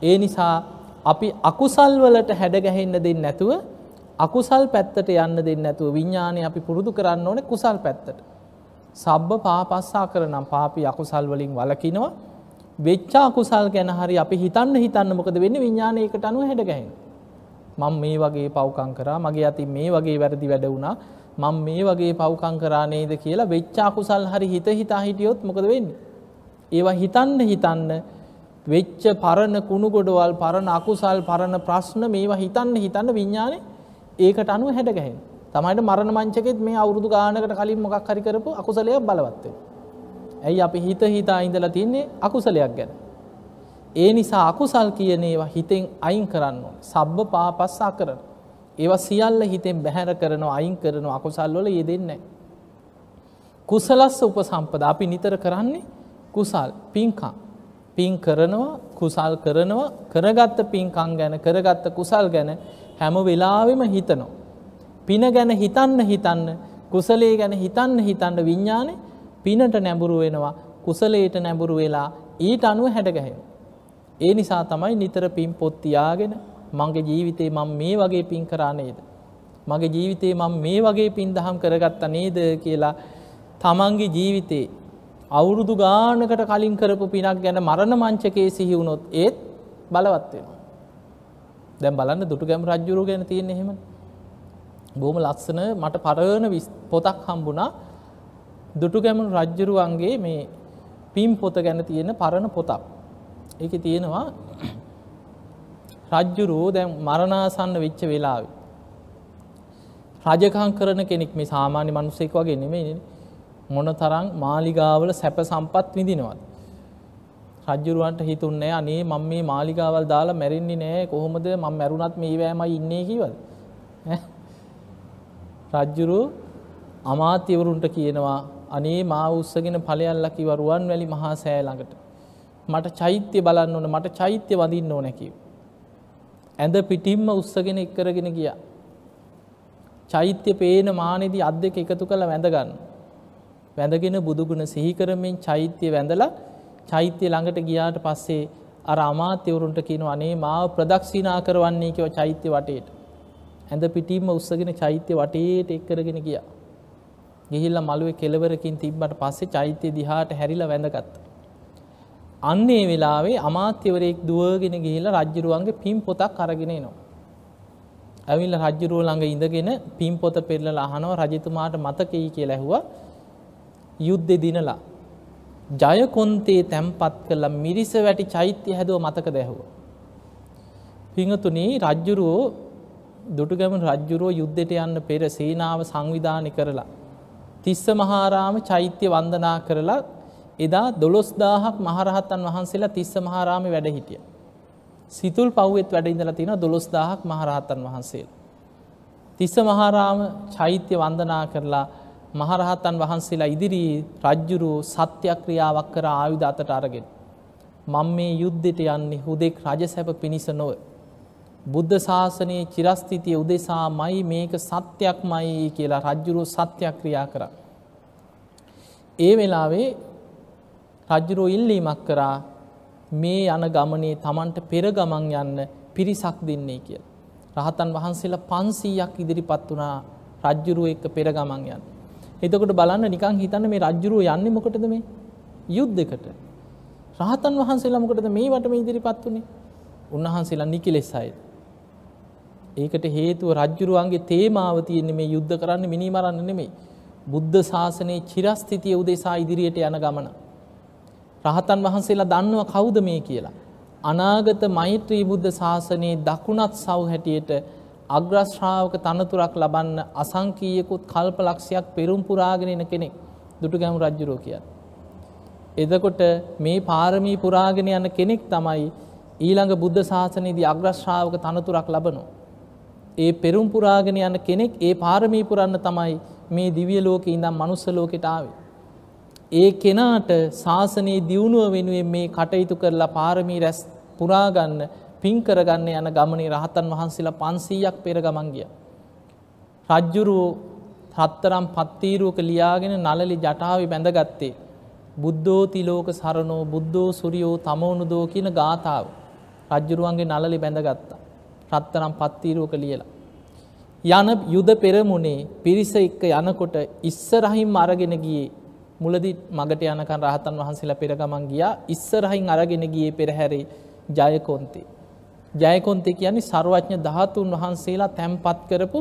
ඒ නිසා අපි අකුසල්වලට හැඩගැහෙන්න දෙන්න නැතුව අකුසල් පැත්තට යන්න දෙන්න නැතුව විඤ්ඥානය අපි පුරුදු කරන්න ඕන කුසල් පැත්තට. සබ්බ පාපස්සා කරනම් පාපි අකුසල් වලින් වලකිනවා වෙච්චා කුසල් ගැන හරි අපි හිතන්න හිතන්න මොකද වෙන්න විඤ්ඥානයකට අනුව හැඩගැහෙන. මං මේ වගේ පවකං කරා මගේ අති මේ වගේ වැරදි වැඩ වුණා මං මේ වගේ පවකං කරා නේද කියලා වෙච්චා කුසල් හරි හිත හිතා හිටියොත් මොකද වෙන්න. ඒවා හිතන්න හිතන්න වෙච්ච පරණ කුණු ගොඩවල් පරණ අකුසල් පරණ ප්‍රශ්න මේවා හිතන්න හිතන්න විඤ්ඥානය ඒකට අනුව හැඩගැහෙන් තමයිට මරණ මංචකෙත් මේ අවුරුදු ගානකට කලින් මොකක් හරි කරපු අකුසලයක් බලවත්තේ. ඇයි අපි හිත හිතා ඉඳලා තින්නේ අකුසලයක් ගැන. ඒ නිසා අකුසල් කියන ඒවා හිතෙන් අයින් කරන්න සබ්බ පාපස්සා කරන. ඒවා සියල්ල හිතෙන් බැහැර කරනවා අයින් කරන අකුසල්වල යෙදෙන්නේ. කුසලස්ස උපසම්පද අපි නිතර කරන්නේ කුසල් පින්කං. පින් කරනවා කුසල් කරනවා කරගත්ත පින්කං ගැන කරගත්ත කුසල් ගැන හැම වෙලාවෙම හිතනවා. පින ගැන හිතන්න හිතන්න කුසලේ ගැන හිතන්න හිතන්න විඤ්ඥානය පිනට නැඹුරු වෙනවා කුසලේට නැඹුරු වෙලා ඊට අනුව හැඩගැහෙන. ඒ නිසා තමයි නිතර පින් පොත්තියාගෙන මගේ ජීවිතේ මං මේ වගේ පින් කරා නේද. මගේ ජීවිතේ මං මේ වගේ පින් දහම් කරගත්ත නේද කියලා තමන්ගේ ජීවිතේ අවුරුදු ගානකට කලින් කරපු පිනක් ගැන මරණ මංචකේ සිහිවුණොත් ඒත් බලවත්වෙනවා. දැම් බලන්න දුටු ගැම් රජ්ජුරු ගැන තියෙන එහෙම බොහම ලස්සන මට පරණ පොතක් හම්බුණා දුටු ගැමුණු රජ්ජුරුවන්ගේ මේ පිම් පොත ගැන තියෙන පරණ පොතක්. ඒක තියෙනවා රජ්ජුරුවෝ දැන් මරණාසන්න වෙච්ච වෙලාව. රජකං කරන කෙනෙක් මේ සාමාන්‍ය මනුස්සෙක් වගේ නෙමෙයි මොන තරම් මාලිගාවල සැප සම්පත් විඳිනවද. රජ්ජුරුවන්ට හිතුන්නේ අනේ මම මේ මාලිගාවල් දාලා මැරෙන්නේ නෑ කොහොමද මම මැරුණත් මේ වෑමයි ඉන්නේ කිව්වද? රජ්ජුරුව අමාත්‍යවරුන්ට කියනවා අනේ මා උත්සගෙන ඵලයල්ලා කිව්ව රුවන්වැලි මහා සෑ ළඟට මට චෛත්‍ය බලන්න ඕන මට චෛත්‍ය වදින්න ඕන කිව්. ඇඳ පිටිම්ම උත්සගෙන එක්කරගෙන ගියා. චෛත්‍ය පේන මානෙදී අත් දෙක එකතු කළ වැඳගන්න. වැඳගෙන බුදුගුණ සිහිකරමින් චෛත්‍ය වැඳලා චෛත්‍ය ළඟට ගියාට පස්සේ අර අමාත්‍යවරුන්ට කියන අනේ මාව ප්‍රදක්ෂිනා කරවන්නේ කියව චෛත්‍ය වටේට. ඇඳ පිටිම්ම උත්සගෙන චෛත්‍ය වටේට එක්කරගෙන ගියා. ගිහිල්ල මළුවේ කෙලවරකින් තිබ්බට පස්සේ චෛත්‍ය දිහාට හැරිලා වැඳගත්ත. අන්නේ වෙලාවේ අමාත්‍යවරයෙක් දුවගෙන ගිහිල්ල රජ්ජරුවන්ගේ පින් පොතක් අරගෙන නවා. ඇවිල්ල රජ්ජරුව ළඟ ඉඳගෙන පින් පොත පෙරල අහනව රජතුමාට මතකෙයි කිය ලැහුව යුද්ධෙ දිනලා. ජයකොන්තේ තැම්පත් කළ මිරිස වැටි චෛත්‍ය හැදුව මතක දැහුව. පිංහතුනී රජ්ජුරුවෝ දුටුගැමුණු රජ්ජුරුව යුද්ධයට යන්න පෙර සේනාව සංවිධානය කරලා. තිස්ස මහාරාම චෛත්‍ය වන්දනා කරලා එදා දොළොස්දාහක් මහරහත්තන් වහන්සේලා තිස්ස මහාරාම වැඩ හිටිය. සිතුල් පව්වෙත් වැඩ ඉඳලා තියෙන දොළොස්දාහක් මහරහත්තන් වහන්සේලා. තිස්ස මහාරාම චෛත්‍ය වන්දනා කරලා මහරහතන් වහන්සේලා ඉදිරී රජ්ජුරු සත්‍යක්‍රියාවක් කර ආයුධ අතට අරගෙන. මං මේ යුද්ධෙට යන්නේ හුදෙක් රජසැප පිණිස නොව. බුද්ධ ශාසනයේ චිරස්ථිතිය උදෙසා මයි මේක සත්‍යයක් මයි කියලා රජ්ජුරුව සත්‍යක්‍රියා කර. ඒ වෙලාවේ රජ්ජුරෝ ඉල්ලීමක් කරා මේ යන ගමනේ තමන්ට පෙර ගමන් යන්න පිරිසක් දෙන්නේ කියල. රහතන් වහන්සේලා පන්සීයක් ඉදිරිපත් වනා රජ්ජුරුව එක්ක පෙර ගමන් යන්න. එතකොට බලන්න නිකං හිතන්න මේ රජ්ජුරුව යන්නේ මොකටද මේ යුද්ධකට. රහතන් වහන්සේලා මොකටද මේ වට මේ ඉදිරිපත් වනේ උන්වහන්සේලා නිකිලෙස් අයද. ඒකට හේතුව රජ්ජුරුවන්ගේ තේමාව තියෙන්නේ මේ යුද්ධ කරන්න මිනි මරන්න නෙමෙයි. බුද්ධ ශාසනයේ චිරස්ථිතිය උදෙසා ඉදිරියට යන ගමන. රහතන් වහන්සේලා දන්නව කවුද මේ කියලා. අනාගත මෛත්‍රී බුද්ධ ශාසනයේ දකුණත් සව් හැටියට අග්‍රශ්‍රාවක තනතුරක් ලබන්න අසංකීයකුත් කල්ප ලක්ෂයක් පෙරුම් පුරාගෙනන කෙනෙක් දුටු ගැමු රජ්ජුරෝ කිය. එදකොට මේ පාරමී පුරාගෙන යන කෙනෙක් තමයි ඊළඟ බුද්ධ ශාසනයේදී අග්‍රශ්‍රාවක තනතුරක් ලබනෝ. ඒ පෙරුම් පුරාගෙන යන කෙනෙක් ඒ පාරමී පුරන්න තමයි මේ දිවිය ලෝක ඉඳම් මනුස්ස ලෝකෙට ආවේ. ඒ කෙනාට ශාසනයේ දියුණුව වෙනුවෙන් මේ කටයුතු කරලා පාරමී රැස් පුරාගන්න පින් කරගන්න යන ගමනේ රහතන් වහන්සේලා පන්සීයක් පෙර ගමන් ගිය. රජ්ජුරුවෝ හත්තරම් පත්තීරුවක ලියාගෙන නලලි ජටාවි බැඳගත්තේ. බුද්ධෝතිලෝක සරණෝ බුද්ධෝ සුරියෝ තමවුණුදෝ කියන ගාථාව. රජ්ජුරුවන්ගේ නලලි බැඳගත්තා. රත්තරම් පත්තීරුවක ලියලා. යන යුද පෙරමුණේ පිරිස එක්ක යනකොට ඉස්සරහිම් අරගෙන ගියේ මුලදි මගට යනකන් රහතන් වහන්සේලා පෙරගමන් ගියා ඉස්සරහින් අරගෙන ගියේ පෙරහැරේ ජයකොන්තේ. ජයකොන්තය කියන්නේ සර්වඥ ධාතුන් වහන්සේලා තැම්පත් කරපු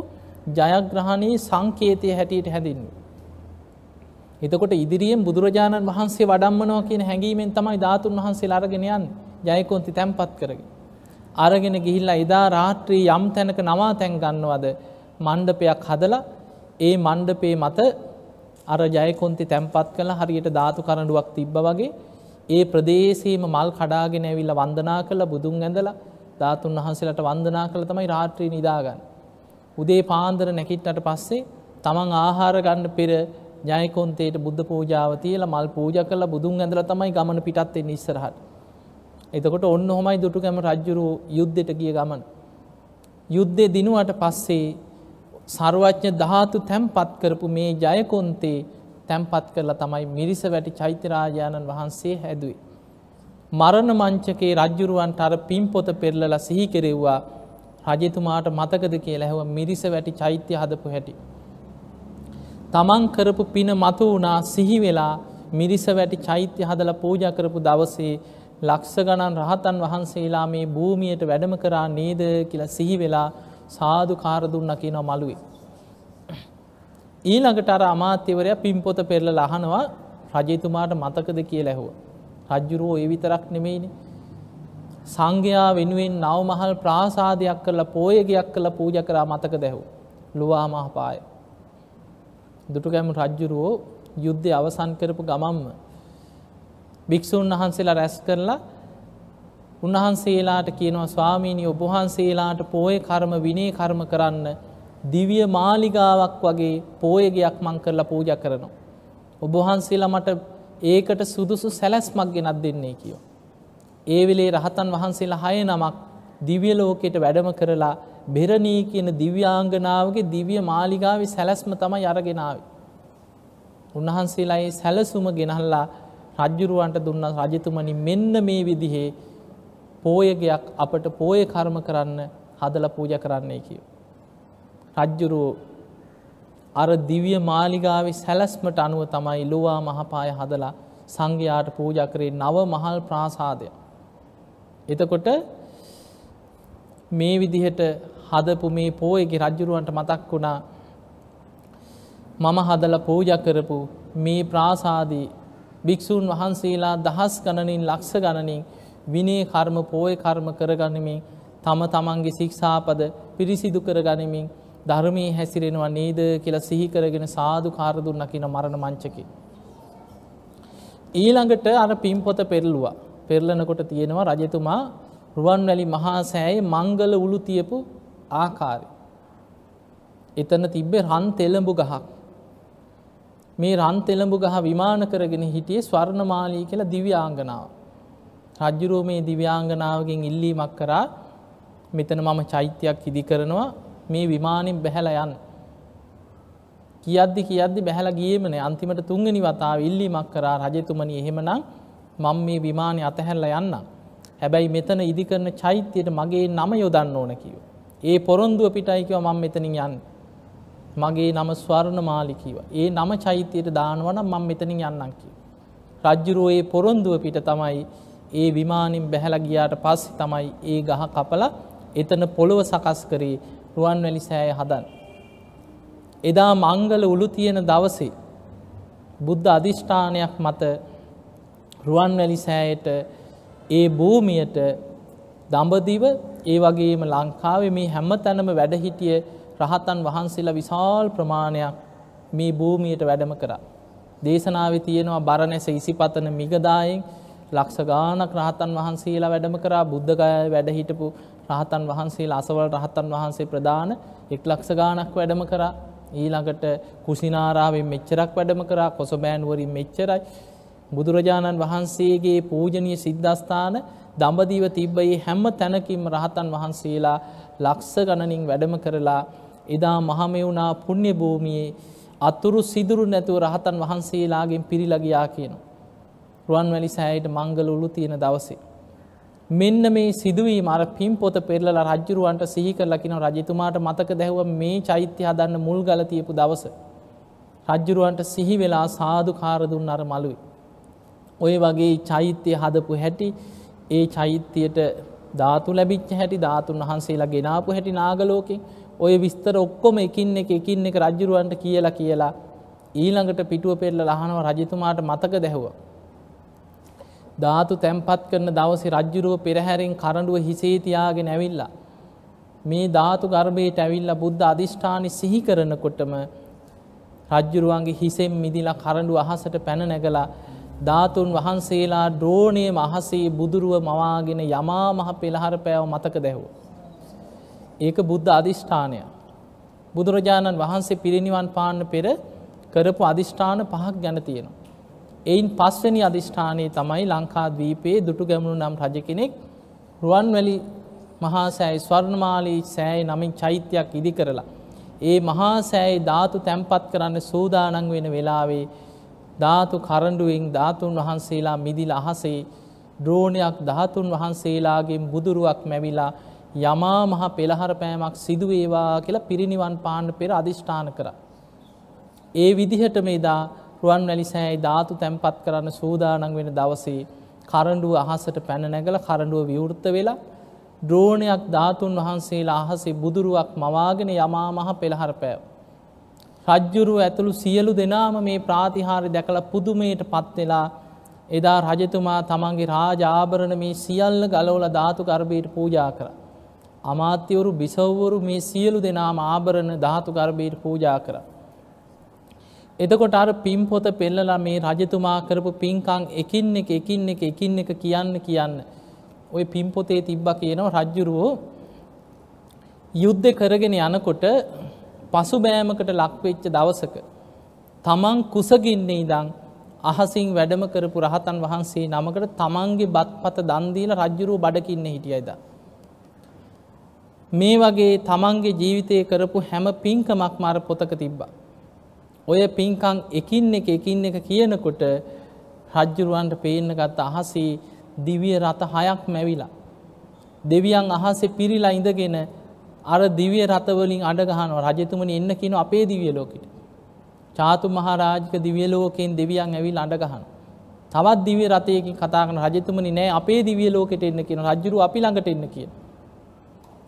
ජයග්‍රහණයේ සංකේතය හැටියට හැදින්නේ. එතකොට ඉදිරියෙන් බුදුරජාණන් වහන්සේ වඩම්මනවා කියන හැඟීමෙන් තමයි ධාතුන් වහන්සේ අරගෙන යන් ජයකොන්ති තැම්පත් කරගෙන. අරගෙන ගිහිල්ලා එදා රාත්‍රී යම් තැනක නවා තැන් ගන්නවද මණ්ඩපයක් හදලා ඒ මණ්ඩපේ මත අර ජයකොන්ති තැම්පත් කළ හරියට ධාතු කරඩුවක් තිබ්බ වගේ ඒ ප්‍රදේශීම මල් කඩාගෙන ඇවිල්ල වන්දනා කළ බුදුන් ඇඳලා ධාතුන් වහන්සේලට වන්දනා කළ තමයි රාත්‍රී නිදාගන්න. උදේ පාන්දර නැකිට්ට පස්සේ තමන් ආහාර ගන්න පෙර ජයකොන්තයට බුද්ධ පූජාව තියලා මල් පූජ කළ බුදුන් ඇඳල තමයි ගමන පිටත්තෙන් ඉස්සරහට. එතකොට ඔන්න හොමයි දුටුකැම රජ්ජුරු යුද්ධයට ගිය ගමන. යුද්ධය දිනුවට පස්සේ සර්වඥ ධාතු තැම්පත් කරපු මේ ජයකොන්තේ තැම්පත් කරලා තමයි මිරිස වැටි චෛත්‍යරාජාණන් වහන්සේ හැදුවේ. මරණ මංචකේ රජ්ජුරුවන්ට අර පින් පොත පෙරලලා සිහි කෙරෙව්වා රජතුමාට මතකද කියලා හැව මිරිස වැටි චෛත්‍ය හදපු හැටි. තමන් කරපු පින මතු වුණා සිහි වෙලා මිරිස වැටි චෛත්‍ය හදල පූජ කරපු දවසේ ලක්ෂ ගණන් රහතන් වහන්සේලා මේ භූමියයට වැඩම කරා නේද කියලා සිහි වෙලා සාධු කාරදුන්න කියනව මළුවේ. ඊළඟට අර අමාත්‍යවරය පින්පොත පෙරල ලහනවා රජතුමාට මතකද කිය ලැහුව. රජ්ජුරුවෝ ඒ විතරක් නෙමෙයිනි. සංඝයා වෙනුවෙන් නවමහල් ප්‍රාසාදයක් කරලා පෝයගයක් කළ පූජ කරා මතක දැහු. ලුවා මහපාය. දුටුගැම රජ්ජුරුවෝ යුද්ධය අවසන් කරපු ගමම්ම. භික්‍ෂූන් වහන්සේලා රැස් කරලා උන්වහන්සේලාට කියනවා ස්වාමීණී ඔබහන්සේලාට පෝය කර්ම විනේ කර්ම කරන්න දිවිය මාලිගාවක් වගේ පෝයගයක් මං කරලා පූජ කරනවා. ඔබහන්සේලා මට ඒකට සුදුසු සැලැස්මක් ගෙනත් දෙන්නේ කියෝ. ඒ වෙලේ රහතන් වහන්සේලා හය නමක් දිවිය ලෝකෙට වැඩම කරලා බෙරණී කියන දිව්‍යාංගනාවගේ දිවිය මාලිගාව සැලැස්ම තමයි අරගෙනාව. උන්වහන්සේලායි සැලසුම ගෙනහල්ලා රජ්ජුරුවන්ට දුන්න රජතුමනි මෙන්න මේ විදිහේ පෝයගයක් අපට පෝය කර්ම කරන්න හදල පූජ කරන්නේ කියෝ. රජ්ජුරුවෝ අර දිවිය මාලිගාව සැලස්මට අනුව තමයි ලොවා මහපාය හදලා සංඝයාට පූජ කරේ නව මහල් ප්‍රාසාදය. එතකොට මේ විදිහට හදපු මේ පෝයගේ රජ්ජුරුවන්ට මතක් වුණා මම හදල පූජ කරපු මේ ප්‍රාසාදී භික්‍ෂූන් වහන්සේලා දහස් ගණනින් ලක්ෂ ගණනින් විනේ කර්ම පෝය කර්ම කරගනිමින් තම තමන්ගේ ශික්ෂාපද පිරිසිදු කර ගනිමින් ධර්මයේ හැසිරෙනවා නේද කියලා සිහි කරගෙන සාදු කාර දුන්නා කියන මරණ මංචකේ. ඊළඟට අර පින්පොත පෙරළුවා. පෙරලනකොට තියෙනවා රජතුමා රුවන්වැලි මහා සෑයේ මංගල උළු තියපු ආකාරය. එතන තිබ්බේ රන් තෙළඹු ගහක්. මේ රන් තෙළඹු ගහ විමාන කරගෙන හිටියේ ස්වර්ණමාලී කියලා දිව්‍යාංගනාව. රජ්ජුරුව මේ දිව්‍යාංගනාවගෙන් ඉල්ලීමක් කරා මෙතන මම චෛත්‍යයක් ඉදි කරනවා මේ විමානෙන් බැහැලා යන්න. කියද්දි කියද්දි බැහැලා ගියේමනේ අන්තිමට තුන්වෙනි වතාව ඉල්ලීමක් කරා රජතුමනි එහෙමනම් මම මේ විමානේ අතහැරලා යන්නම්. හැබැයි මෙතන ඉදි කරන චෛත්‍යයට මගේ නම යොදන්න ඕන කිව්වා. ඒ පොරොන්දුව පිටයි කිව්වා මම මෙතනින් යන්නේ. මගේ නම ස්වර්ණමාලි කිව්වා. ඒ නම චෛත්‍යයට දානවා නම් මම මෙතනින් යන්නම් කිව්වා. රජ්ජුරුවෝ ඒ පොරොන්දුව පිට තමයි ඒ විමානින් බැහැලා ගියාට පස්සේ තමයි ඒ ගහ කපලා එතන පොළොව සකස් කරේ රුවන්වැලි සෑය හදන්. එදා මංගල උළු තියෙන දවසේ බුද්ධ අධිෂ්ඨානයක් මත රුවන්වැලි සෑයට ඒ භූමියට දඹදිව ඒ වගේම ලංකාවේ මේ හැම තැනම වැඩහිටිය රහතන් වහන්සේලා විශාල් ප්‍රමාණයක් මේ භූමියට වැඩම කරා. දේශනාවේ තියෙනවා බරණැස ඉසිපතන මිගදායෙන් ලක්ෂ ගානක් රහතන් වහන්සේලා වැඩම කරා බුද්ධගය වැඩ හිටපු රහතන් වහන්සේලා අසවල් රහතන් වහන්සේ ප්‍රධාන එක් ලක්ෂ ගානක් වැඩම කරා ඊළඟට කුසිනාරාවෙන් මෙච්චරක් වැඩම කරා කොසබෑනුවරින් මෙච්චරයි බුදුරජාණන් වහන්සේගේ පූජනීය සිද්ධස්ථාන දඹදිව තිබ්බයේ හැම තැනකින්ම රහතන් වහන්සේලා ලක්ෂ ගණනින් වැඩම කරලා එදා මහමෙවුනා පුණ්‍ය භූමියේ අතුරු සිදුරු නැතුව රහතන් වහන්සේලාගෙන් පිරිලා ගියා කියනවා. රුවන්වැලි සෑයට මංගල උළු තියෙන දවසේ. මෙන්න මේ සිදුවීම අර පින් පොත පෙරලලා රජ්ජුරුවන්ට සිහි කරලා කියන රජතුමාට මතක දැහුව මේ චෛත්‍ය හදන්න මුල් ගල තියපු දවස. රජ්ජුරුවන්ට සිහි වෙලා සාදු කාර දුන්න අර මළුවේ. ඔය වගේ චෛත්‍යය හදපු හැටි ඒ චෛත්‍යයට ධාතු ලැබිච්ච හැටි ධාතුන් වහන්සේලා ගෙනාපු හැටි නාගලෝකෙන් ඔය විස්තර ඔක්කොම එකින් එක එකින් එක රජ්ජුරුවන්ට කියලා කියලා ඊළඟට පිටුව පෙරල ලහනව රජතුමාට මතක දැහුවා. ධාතු තැන්පත් කරන දවසේ රජ්ජුරුව පෙරහැරෙන් කරඬුව හිසේ තියාගෙන ඇවිල්ලා. මේ ධාතු ගර්භයට ඇවිල්ලා බුද්ධ අධිෂ්ඨානි සිහි කරනකොටම රජ්ජුරුවන්ගේ හිසෙන් මිදිලා කරඬු අහසට පැන නැගලා ධාතුන් වහන්සේලා ද්‍රෝණයේ මහසේ බුදුරුව මවාගෙන යමා මහ පෙළහර පෑව මතක දැහුව. ඒක බුද්ධ අධිෂ්ඨානය. බුදුරජාණන් වහන්සේ පිරිනිවන් පාන්න පෙර කරපු අධිෂ්ඨාන පහක් ගැන තියෙනවා. එයින් පස්වනි අධිෂ්ඨානයේ තමයි ලංකාදවීපයේ දුටු ගැමුණු නම් රජ කෙනෙක් රුවන්වැලි මහා සෑයි ස්වර්ණමාලී සෑයි නමින් චෛත්‍යයක් ඉදි කරලා. ඒ මහා සෑයි ධාතු තැන්පත් කරන්න සූදානං වෙන වෙලාවේ ධාතු කරඩුවෙන් ධාතුන් වහන්සේලා මිදිල අහසේ ද්‍රෝණයක් ධාතුන් වහන්සේලාගේ බුදුරුවක් මැවිලා යමා මහ පෙළහර පෑමක් සිදුවේවා කියලා පිරිනිවන් පාණ්ඩ පෙර අධිෂ්ඨාන කර. ඒ විදිහට මේදා රුවන් වැලි සෑයි ධාතු තැන්පත් කරන්න සූදානන් වෙන දවසේ කරඩුව අහසට පැන නැගල කරඩුව විවෘත්ත වෙලා ද්‍රෝණයක් ධාතුන් වහන්සේලා අහසේ බුදුරුවක් මවාගෙන යමා මහ පෙළහර පෑව. රජ්ජුරුව ඇතුළු සියලු දෙනාම මේ ප්‍රාතිහාරි දැකළ පුදුමයට පත්වෙලා එදා රජතුමා තමන්ගේ රාජාභරණ මේ සියල්ල ගලවල ධාතු ගර්භයට පූජා කර. අමාත්‍යවරු බිසව්වරු මේ සියලු දෙනාම ආභරණ ධාතු ගර්භයට පූජා කර. එතකොට අර පින් පොත පෙල්ලලා මේ රජතුමා කරපු පින්කං එකින් එක එකින් එක එකින් එක කියන්න කියන්න. ඔය පින් පොතේ තිබ්බ කියනව රජ්ජුරුවෝ යුද්ධ කරගෙන යනකොට පසුබෑමකට ලක්වෙච්ච දවසක. තමන් කුසගින්නේ ඉදං අහසින් වැඩම කරපු රහතන් වහන්සේ නමකට තමන්ගේ බත් පත දන්දීල රජ්ජුරුව බඩකින්න හිටියයිද. මේ වගේ තමන්ගේ ජීවිතය කරපු හැම පින්කමක් මාර පොතක තිබ්බා. ඔය පින්කං එකින් එක එකින් එක කියනකොට රජ්ජුරුවන්ට පේන්න ගත්ත අහසේ දිවිය රත හයක් මැවිලා. දෙවියන් අහසේ පිරිලා ඉඳගෙන අර දිවිය රථවලින් අඩගහනව රජතුමනි එන්න කියන අපේ දිවිය ලෝකෙට. චාතු මහරාජික දිවිය ලෝකෙන් දෙවියන් ඇවිල් අඩගහන. තවත් දිවිය රථයකින් කතා කරන රජතුමනි නෑ අපේ දිවිය ලෝකෙට එන්න කියන රජ්ජුරු අපි ළඟට එන්න කියන.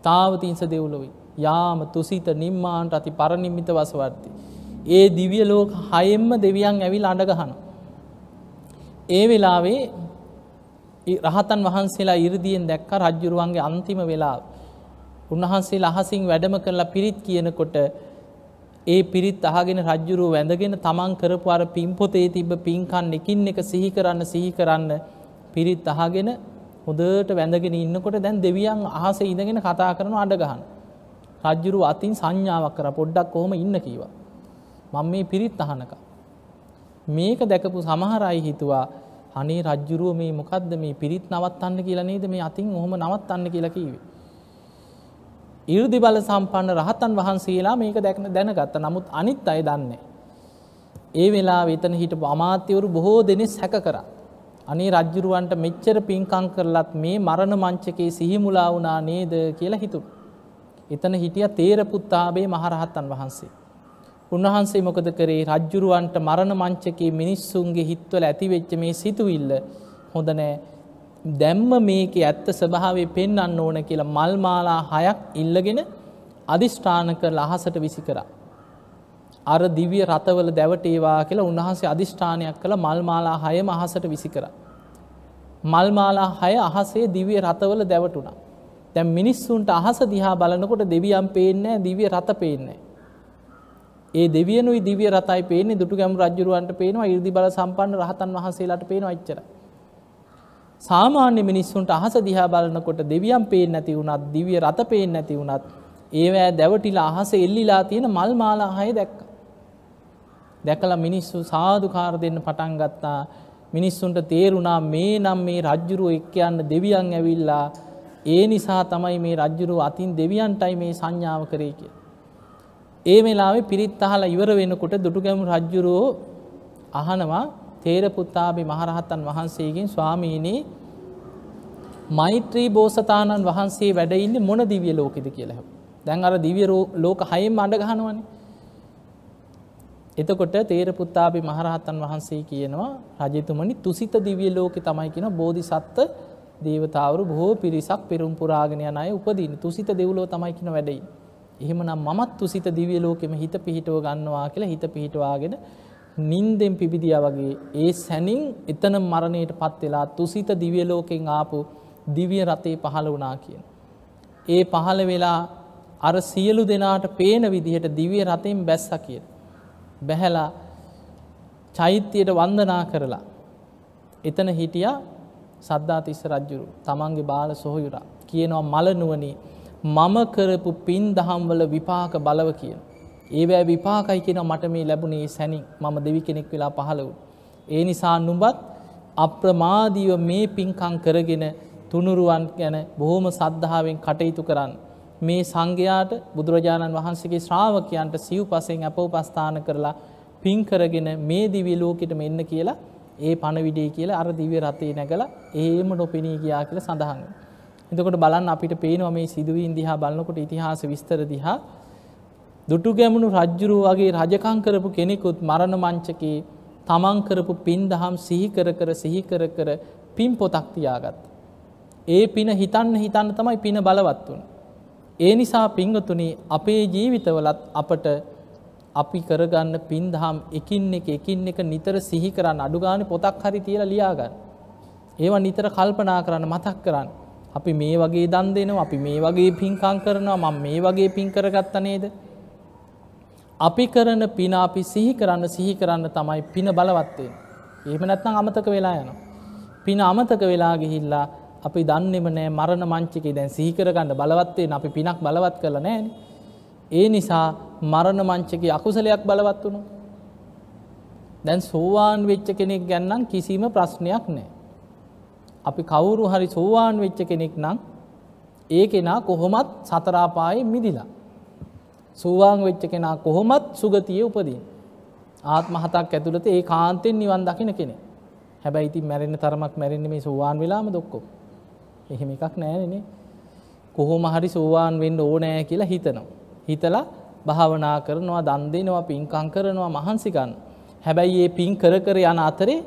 තාවතිංස දෙව්ලොවයි. යාම තුසිත නිම්මාන්ට අති පරනිම්මිත වසවර්ති. ඒ දිවිය ලෝක හයෙන්ම දෙවියන් ඇවිල් අඩගහන. ඒ වෙලාවේ රහතන් වහන්සේලා ඉරදියෙන් දැක්ක රජ්ජුරුවන්ගේ අන්තිම වෙලා උන්වහන්සේ අහසින් වැඩම කරලා පිරිත් කියනකොට ඒ පිරිත් අහගෙන රජ්ජුරුව වැඳගෙන තමන් කරපු අර පින්පොතේ තිබ්බ පින්කන් එකින් එක සිහි කරන්න සිහි කරන්න පිරිත් අහගෙන හොදට වැඳගෙන ඉන්නකොට දැන් දෙවියන් අහස ඉඳගෙන කතා කරන අඩගහන. රජ්ජුරු අතින් සංඥාවක් කර පොඩ්ඩක් කොහොම ඉන්න කීවා. මං මේ පිරිත් අහනක. මේක දැකපු සමහරයි හිතුවා අනේ රජ්ජුරුව මේ මොකක්ද මේ පිරිත් නවත්තන්න කියලා නේද මේ අතින් ඔහොම නවත්තන්න කියලා කීවේ. ඉර්දි බල සම්පන්න රහතන් වහන්සේලා මේක දැක්න දැනගත්ත නමුත් අනිත් අය දන්නේ. ඒ වෙලා වෙතන හිටපු අමාත්‍යවරු බොහෝ දෙනෙ සැක කරා. අනේ රජ්ජුරුවන්ට මෙච්චර පින්කං කරලත් මේ මරණ මංචකේ සිහිමුලා වුණා නේද කියලා හිතු. එතන හිටිය තේරපුත්තාබේ මහරහත්තන් වහන්සේ. උන්වහන්සේ මොකද කරේ රජ්ජුරුවන්ට මරණ මංචකේ මිනිස්සුන්ගේ හිත්වල ඇතිවෙච්ච මේ සිතුවිල්ල හොඳනෑ දැම්ම මේක ඇත්ත ස්වභාවේ පෙන්න්න ඕන කියලා මල්මාලා හයක් ඉල්ලගෙන අධිෂ්ඨාන කර අහසට විසි කරා. අර දිවිය රතවල දැවටේවා කියලා උන්වහන්සේ අධිෂ්ඨානයක් කළ මල්මාලා හය අහසට විසි කර. මල්මාලා හය අහසේ දිවිය රතවල දැවටුණා. දැම් මිනිස්සුන්ට අහස දිහා බලනකොට දෙවියම් පේනෑ දිවිය රත පේන්නේ. ඒ දෙවියනුයි දිවිය රතයි පේන දුටු ගැම් රජරුවන්ට පේනවා ඉර්දි බල සම්පන්න රහතන් වහන්සේලාට පේන අච්චර. සාමාන්‍ය මිනිස්සුන්ට අහස දිහා බලනකොට දෙවියම් පේෙන් නැති වුණත් දිවිය රත පේෙන් නැති වුණත් ඒවෑ දැවටිලා අහස එල්ලිලා තියෙන මල් මාලා හය දැක්ක. දැකලා මිනිස්සු සාධකාර දෙන්න පටන් ගත්තා මිනිස්සුන්ට තේරුණා මේ නම් මේ රජ්ජුරුව එක්ක යන්න දෙවියන් ඇවිල්ලා ඒ නිසා තමයි මේ රජ්ජුරුව අතින් දෙවියන්ටයි මේ සංඥාව කරේ කිය. ඒ වෙලාවේ පිරිත් අහලා ඉවර වෙනකොට දුටුගැමු රජ්ජුරුවෝ අහනවා තේරපුත්තාබි මහරහත්තන් වහන්සේගෙන් ස්වාමීනී මෛත්‍රී බෝසතාණන් වහන්සේ වැඩඉන්න මොන දිවිය ලෝකෙද කියලා දැන් අර දිවිය ලෝක හයෙන් අඩ ගහනවනේ. එතකොට තේරපුත්තාබි මහරහත්තන් වහන්සේ කියනවා රජතුමනි තුසිත දිවිය ලෝකෙ තමයි කියෙන බෝධි සත්ත දේවතාවරු බොහෝ පිරිසක් පෙරුම් පුරාගෙන යන අය උපදීන තුසිත දෙව්ලෝ තමයි කියන වැඩයි. එහෙමනම් මමත් තුසිත දිවිය ලෝකෙම හිත පිහිටුව ගන්නවා කියලා හිත පිහිටවාගෙන නින්දෙන් පිබිදිය වගේ ඒ සැනින් එතන මරණයට පත් වෙලා තුසිත දිවිය ලෝකෙන් ආපු දිවිය රතේ පහළ වුණා කියන. ඒ පහළ වෙලා අර සියලු දෙනාට පේන විදිහට දිවිය රතෙන් බැස්ස කිය. බැහැලා චෛත්‍යයට වන්දනා කරලා. එතන හිටිය සද්ධාතිස්ස රජ්ජුරු තමන්ගේ බාල සොහොයුරා කියනවා මලනුවනී මම කරපු පින් දහම්වල විපාක බලව කියන. ඒවෑ විපාකයි කියෙන මට මේ ලැබුණේ සැනින් මම දෙවි කෙනෙක් වෙලා පහළවු. ඒ නිසා නුඹත් අප්‍රමාදීව මේ පින්කං කරගෙන තුනුරුවන් ගැන බොහෝම සද්ධාවෙන් කටයුතු කරන්න. මේ සංඝයාට බුදුරජාණන් වහන්සේගේ ශ්‍රාවකයන්ට සිව් පසෙන් අප උපස්ථාන කරලා පින් කරගෙන මේ දිවි ලෝකෙට මෙන්න කියලා ඒ පණවිඩේ කියලා අර දිව්‍ය රතේ නැගල ඒම නොපෙනී ගියා කියල සඳහන්. එතකොට බලන්න අපිට පේනවා මේ සිදුවීන් දිහා බලන්නකොට ඉතිහාස විස්තර දිහා දුටු ගැමුණු රජ්ජුරු වගේ රජකං කරපු කෙනෙකුත් මරණ මංචකේ තමන් කරපු පින් දහම් සිහිකර කර සිහිකර කර පින් පොතක් තියාගත්. ඒ පින හිතන්න හිතන්න තමයි පින බලවත් වුන්. ඒ නිසා පිංගතුනි අපේ ජීවිතවලත් අපට අපි කරගන්න පින් දහම් එකින් එක එකින් එක නිතර සිහි කරන්න අඩුගාන පොතක් හරි තියල ලියාගන්න. ඒවා නිතර කල්පනා කරන්න මතක් කරන්න. අපි මේ වගේ දන් දෙනවා අපි මේ වගේ පින්කං කරනවා මං මේ වගේ පින් කරගත්ත නේද. අපි කරන පින අපි සිහි කරන්න සිහි කරන්න තමයි පින බලවත්තේ. එහෙම නැත්නම් අමතක වෙලා යන. පින අමතක වෙලා ගිහිල්ලා අපි දන්නෙම නෑ මරණ මංචිකේ දැන් සිහිකරගන්න බලවත්තේ අපි පිනක් බලවත් කළ නෑන. ඒ නිසා මරණ මංචකේ අකුසලයක් බලවත් වුණු. දැන් සෝවාන් වෙච්ච කෙනෙක් ගැන්නම් කිසිම ප්‍රශ්නයක් නෑ. අපි කවුරු හරි සෝවාන් වෙච්ච කෙනෙක් නම් ඒ කෙනා කොහොමත් සතරාපාය මිදිලා. සූවාන් වෙච්ච කෙනා කොහොමත් සුගතිය උපදීන්. ආත්ම හතක් ඇතුළත ඒ කාන්තෙන් නිවන් දකින කෙනෙ. හැබැයි ඉතින් මැරෙන තරමක් මැරෙන්නේ මේ සෝවාන් වෙලාම දොක්කො. එහෙම එකක් නෑනේ. කොහොම හරි සෝවාන් වෙන්න ඕනෑ කියලා හිතනවා. හිතලා භාවනා කරනවා දන් දෙනවා පින්කං කරනවා මහන්සිකන්න. හැබැයි ඒ පින් කර කර යන අතරේ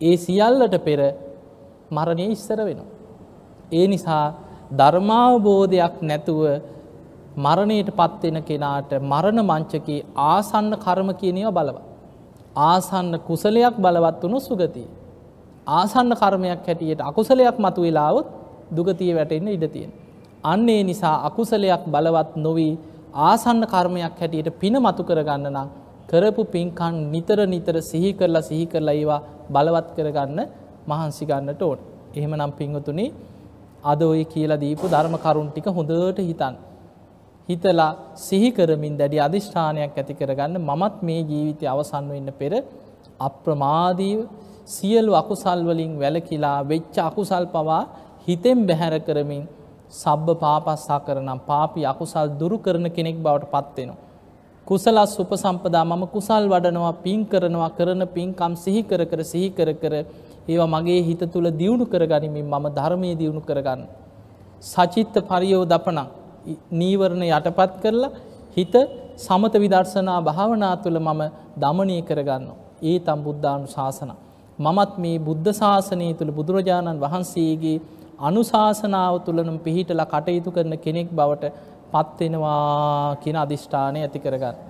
ඒ සියල්ලට පෙර මරණය ඉස්සර වෙනවා. ඒ නිසා ධර්මාවබෝධයක් නැතුව මරණයට පත්වෙන කෙනාට මරණ මංචකේ ආසන්න කර්ම කියනව බලව. ආසන්න කුසලයක් බලවත් වුණු සුගතිය. ආසන්න කර්මයක් හැටියට අකුසලයක් මතු වෙලාවත් දුගතිය වැටෙන්න ඉඩ තියෙන. අන්නේ නිසා අකුසලයක් බලවත් නොවී ආසන්න කර්මයක් හැටියට පින මතු කරගන්න නම් කරපු පින්කන් නිතර නිතර සිහි කරලා සිහි කරලා ඒවා බලවත් කරගන්න මහන්සි ගන්නට ඕන. එහෙමනම් පින්වතුනි අද ඔය කියලා දීපු ධර්ම කරුණ ටික හොඳට හිතන්න. හිතලා සිහි කරමින් දැඩි අධිෂ්ඨානයක් ඇති කරගන්න මමත් මේ ජීවිතය අවසන් වෙන්න පෙර අප්‍රමාදීව සියලු අකුසල් වලින් වැළකීලා වෙච්ච අකුසල් පවා හිතෙන් බැහැර කරමින් සබ්බ පාපස්සා කරනම් පාපි අකුසල් දුරු කරන කෙනෙක් බවට පත් වෙනවා. කුසලස් උපසම්පදා මම කුසල් වඩනවා පින් කරනවා කරන පින්කම් සිහි කර කර සිහි කර කර ඒවා මගේ හිත තුළ දියුණු කරගනිමින් මම ධර්මයේ දියුණු කරගන්න. සචිත්ත පරියෝ දපනං නීවරණ යටපත් කරලා හිත සමත විදර්ශනා භාවනා තුළ මම දමනය කරගන්න. ඒ තම් බුද්ධානු ශාසන. මමත් මේ බුද්ධ ශාසනය තුළ බුදුරජාණන් වහන්සේගේ අනුශාසනාව තුළනම් පිහිටලා කටයුතු කරන කෙනෙක් බවට පත්වෙනවා කියන අධිෂ්ඨානය ඇති කරගන්න.